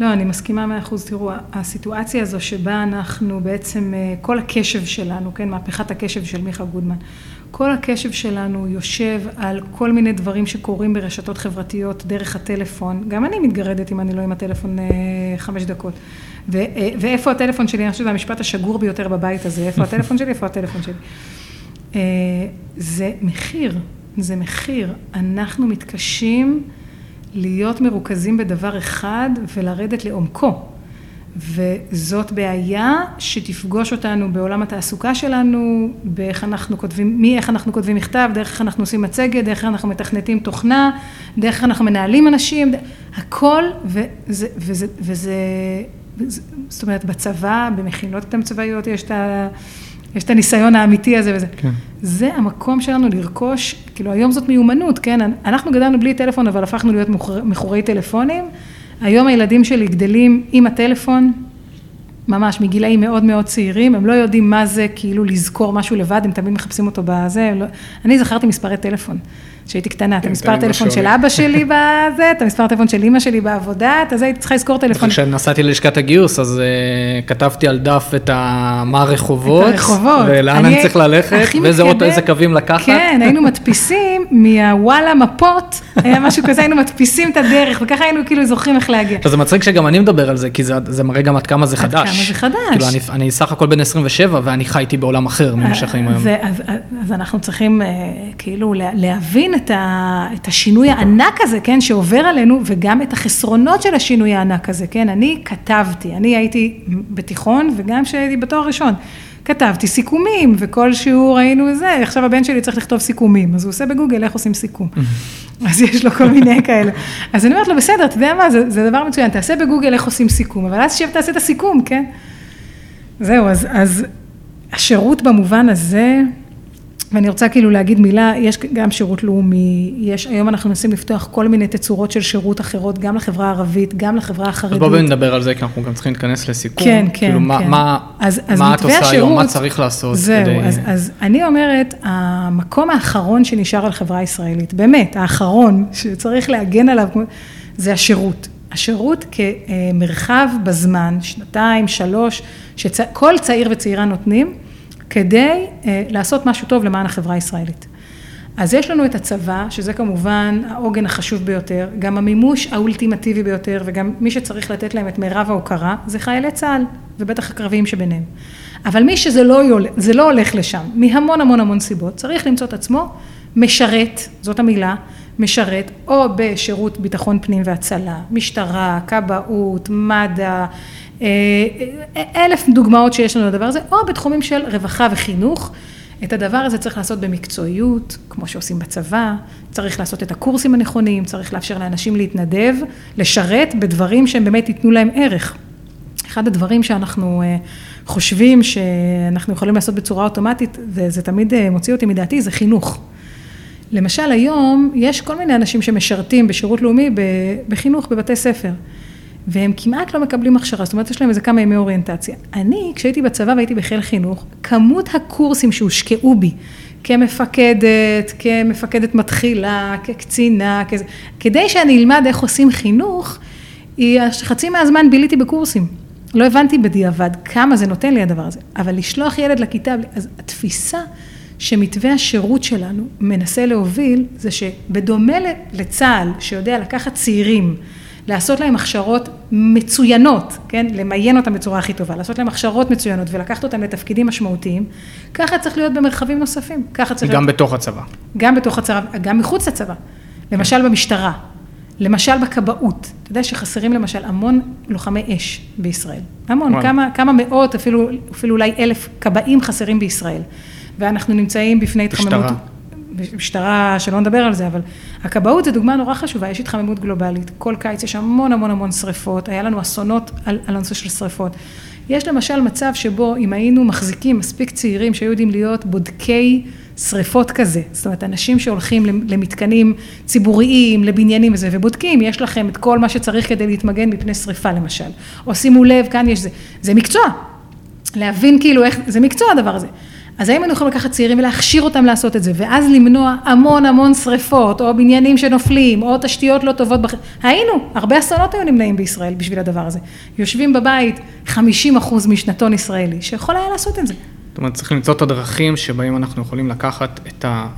לא, אני מסכימה מאה אחוז. תראו, הסיטואציה הזו שבה אנחנו בעצם, אה, כל הקשב שלנו, כן, מהפכת הקשב של מיכה גודמן, כל הקשב שלנו יושב על כל מיני דברים שקורים ברשתות חברתיות דרך הטלפון. גם אני מתגרדת אם אני לא עם הטלפון אה, חמש דקות. ו, אה, ואיפה הטלפון שלי? אני חושבת שזה המשפט השגור ביותר בבית הזה. איפה הטלפון שלי? איפה הטלפון שלי? זה מחיר, זה מחיר. אנחנו מתקשים להיות מרוכזים בדבר אחד ולרדת לעומקו. וזאת בעיה שתפגוש אותנו בעולם התעסוקה שלנו, באיך אנחנו כותבים, מאיך אנחנו כותבים מכתב, דרך איך אנחנו עושים מצגת, דרך איך אנחנו מתכנתים תוכנה, דרך איך אנחנו מנהלים אנשים, הכל, וזה, וזה, וזה, וזה זאת אומרת, בצבא, במכינות קדם צבאיות, יש את ה... יש את הניסיון האמיתי הזה וזה. כן. זה המקום שלנו לרכוש, כאילו היום זאת מיומנות, כן? אנחנו גדלנו בלי טלפון, אבל הפכנו להיות מכורי טלפונים. היום הילדים שלי גדלים עם הטלפון, ממש מגילאים מאוד מאוד צעירים, הם לא יודעים מה זה כאילו לזכור משהו לבד, הם תמיד מחפשים אותו בזה, לא... אני זכרתי מספרי טלפון. כשהייתי קטנה, את כן, המספר טלפון של אבא שלי בזה, את המספר טלפון של אימא שלי בעבודה, אז הייתי צריכה לזכור טלפון. כשנסעתי ללשכת הגיוס, אז uh, כתבתי על דף את מה הרחובות, ולאן אני צריך ללכת, ואיזה אוטו, איזה קווים לקחת. כן, היינו מדפיסים מהוואלה מפות, היה משהו כזה, היינו מדפיסים את הדרך, וככה היינו כאילו זוכרים איך להגיע. זה מצחיק שגם אני מדבר על זה, כי זה, מראה גם עד כמה זה חדש. עד כמה זה חדש. כאילו, אני, סך הכל בן 27, ואני חייתי בעולם אחר ממה שחיים היום. אז, אז אנחנו צריכים כאילו להבין את, ה, את השינוי הענק הזה, כן, שעובר עלינו, וגם את החסרונות של השינוי הענק הזה, כן. אני כתבתי, אני הייתי בתיכון, וגם כשהייתי בתואר ראשון. כתבתי סיכומים, וכל שיעור היינו זה, עכשיו הבן שלי צריך לכתוב סיכומים, אז הוא עושה בגוגל איך עושים סיכום. אז יש לו כל מיני כאלה. אז אני אומרת לו, בסדר, אתה יודע מה, זה, זה דבר מצוין, תעשה בגוגל איך עושים סיכום, אבל אז שב תעשה את הסיכום, כן? זהו, אז, אז השירות במובן הזה, ואני רוצה כאילו להגיד מילה, יש גם שירות לאומי, יש, היום אנחנו מנסים לפתוח כל מיני תצורות של שירות אחרות, גם לחברה הערבית, גם לחברה החרדית. אז בואו נדבר על זה, כי אנחנו גם צריכים להתכנס לסיכום. כן, כן, כאילו, כן. מה, מה, אז, אז מה את עושה השירות, היום, מה צריך לעשות זהו, כדי... אז, אז אני אומרת, המקום האחרון שנשאר על חברה הישראלית, באמת, האחרון שצריך להגן עליו, זה השירות. השירות כמרחב בזמן, שנתיים, שלוש, שכל צעיר וצעירה נותנים, כדי uh, לעשות משהו טוב למען החברה הישראלית. אז יש לנו את הצבא, שזה כמובן העוגן החשוב ביותר, גם המימוש האולטימטיבי ביותר, וגם מי שצריך לתת להם את מירב ההוקרה, זה חיילי צה"ל, ובטח הקרביים שביניהם. אבל מי שזה לא, יול... לא הולך לשם, מהמון המון המון סיבות, צריך למצוא את עצמו משרת, זאת המילה, משרת, או בשירות ביטחון פנים והצלה, משטרה, כבאות, מד"א, אלף דוגמאות שיש לנו לדבר הזה, או בתחומים של רווחה וחינוך. את הדבר הזה צריך לעשות במקצועיות, כמו שעושים בצבא, צריך לעשות את הקורסים הנכונים, צריך לאפשר לאנשים להתנדב, לשרת בדברים שהם באמת ייתנו להם ערך. אחד הדברים שאנחנו חושבים שאנחנו יכולים לעשות בצורה אוטומטית, וזה תמיד מוציא אותי מדעתי, זה חינוך. למשל היום יש כל מיני אנשים שמשרתים בשירות לאומי בחינוך בבתי ספר. והם כמעט לא מקבלים הכשרה, זאת אומרת, יש להם איזה כמה ימי אוריינטציה. אני, כשהייתי בצבא והייתי בחיל חינוך, כמות הקורסים שהושקעו בי, כמפקדת, כמפקדת מתחילה, כקצינה, כזה, כדי שאני אלמד איך עושים חינוך, היא, חצי מהזמן ביליתי בקורסים. לא הבנתי בדיעבד כמה זה נותן לי הדבר הזה, אבל לשלוח ילד לכיתה, אז התפיסה שמתווה השירות שלנו מנסה להוביל, זה שבדומה לצה"ל, שיודע לקחת צעירים, לעשות להם הכשרות מצוינות, כן, למיין אותם בצורה הכי טובה, לעשות להם הכשרות מצוינות ולקחת אותם לתפקידים משמעותיים, ככה צריך להיות במרחבים נוספים, ככה צריך גם להיות... בתוך הצבא. גם בתוך הצבא, גם מחוץ לצבא, למשל במשטרה, למשל בכבאות, אתה יודע שחסרים למשל המון לוחמי אש בישראל, המון, כמה, כמה מאות, אפילו, אפילו אולי אלף כבאים חסרים בישראל, ואנחנו נמצאים בפני התחממות. משטרה. משטרה, שלא נדבר על זה, אבל הכבאות זה דוגמה נורא חשובה, יש התחממות גלובלית, כל קיץ יש המון המון המון שריפות, היה לנו אסונות על, על הנושא של שריפות. יש למשל מצב שבו אם היינו מחזיקים מספיק צעירים שהיו יודעים להיות בודקי שריפות כזה, זאת אומרת אנשים שהולכים למתקנים ציבוריים, לבניינים וזה, ובודקים, יש לכם את כל מה שצריך כדי להתמגן מפני שריפה למשל, או שימו לב, כאן יש זה, זה מקצוע, להבין כאילו איך, זה מקצוע הדבר הזה. אז האם היינו יכולים לקחת צעירים ולהכשיר אותם לעשות את זה, ואז למנוע המון המון שריפות, או בניינים שנופלים, או תשתיות לא טובות, בח... היינו, הרבה אסונות היו נמנעים בישראל בשביל הדבר הזה. יושבים בבית 50 אחוז משנתון ישראלי, שיכול היה לעשות את זה. זאת אומרת, צריך למצוא את הדרכים שבהם אנחנו יכולים לקחת את, ה...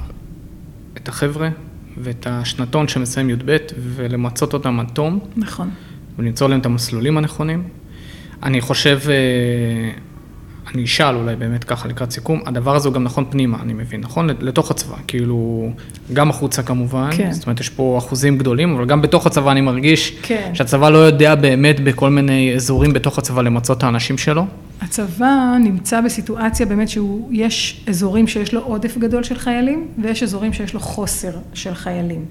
את החבר'ה ואת השנתון שמסיים י"ב, ולמצות אותם עד תום. נכון. ולמצוא להם את המסלולים הנכונים. אני חושב... אני אשאל אולי באמת ככה לקראת סיכום, הדבר הזה הוא גם נכון פנימה, אני מבין, נכון? לתוך הצבא, כאילו, גם החוצה כמובן, כן. זאת אומרת, יש פה אחוזים גדולים, אבל גם בתוך הצבא אני מרגיש כן. שהצבא לא יודע באמת בכל מיני אזורים בתוך הצבא למצות את האנשים שלו. הצבא נמצא בסיטואציה באמת שיש אזורים שיש לו עודף גדול של חיילים, ויש אזורים שיש לו חוסר של חיילים.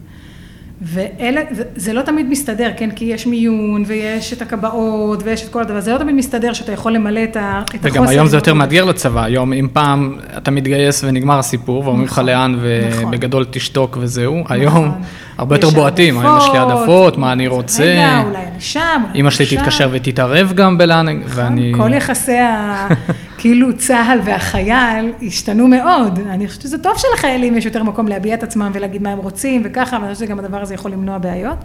ואלה, זה לא תמיד מסתדר, כן, כי יש מיון, ויש את הקבעות, ויש את כל הדבר, זה לא תמיד מסתדר שאתה יכול למלא את החוסר. וגם היום זה יותר מאתגר לצבא, היום אם פעם אתה מתגייס ונגמר הסיפור, ואומרים לך לאן, ובגדול תשתוק וזהו, היום הרבה יותר בועטים, היום יש לי העדפות, מה אני רוצה. רגע, אולי אני שם, אמא שלי תתקשר ותתערב גם בלאן, ואני... כל יחסי ה... כאילו צה"ל והחייל השתנו מאוד. אני חושבת שזה טוב שלחיילים יש יותר מקום להביע את עצמם ולהגיד מה הם רוצים וככה, ואני חושבת שגם הדבר הזה יכול למנוע בעיות.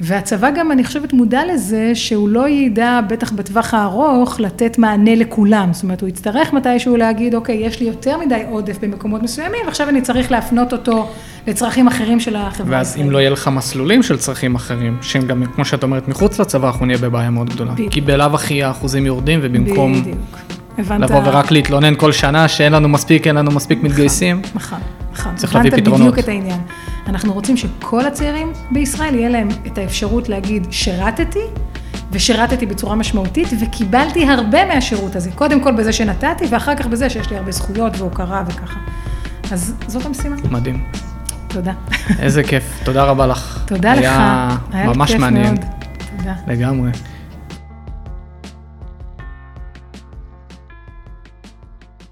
והצבא גם, אני חושבת, מודע לזה שהוא לא ידע, בטח בטווח הארוך, לתת מענה לכולם. זאת אומרת, הוא יצטרך מתישהו להגיד, אוקיי, יש לי יותר מדי עודף במקומות מסוימים, ועכשיו אני צריך להפנות אותו לצרכים אחרים של החברה. ואז אם לא יהיה לך מסלולים של צרכים אחרים, שהם גם, כמו שאת אומרת, מחוץ לצבא, אנחנו נהיה בבעיה מאוד גדולה. בדיוק. כי בלאו הכי האחוזים יורדים, ובמקום בדיוק. הבנת... לבוא ורק להתלונן כל שנה שאין לנו מספיק, אין לנו מספיק מתגייסים, נכון, נכון. צריך להביא הבנת פתרונות. בדיוק את העניין. אנחנו רוצים שכל הצעירים בישראל, יהיה להם את האפשרות להגיד, שירתתי, ושירתתי בצורה משמעותית, וקיבלתי הרבה מהשירות הזה. קודם כל בזה שנתתי, ואחר כך בזה שיש לי הרבה זכויות והוקרה וככה. אז זאת המשימה. מדהים. תודה. איזה כיף, תודה רבה לך. תודה לך. היה ממש כיף מעניין, מאוד. תודה. לגמרי.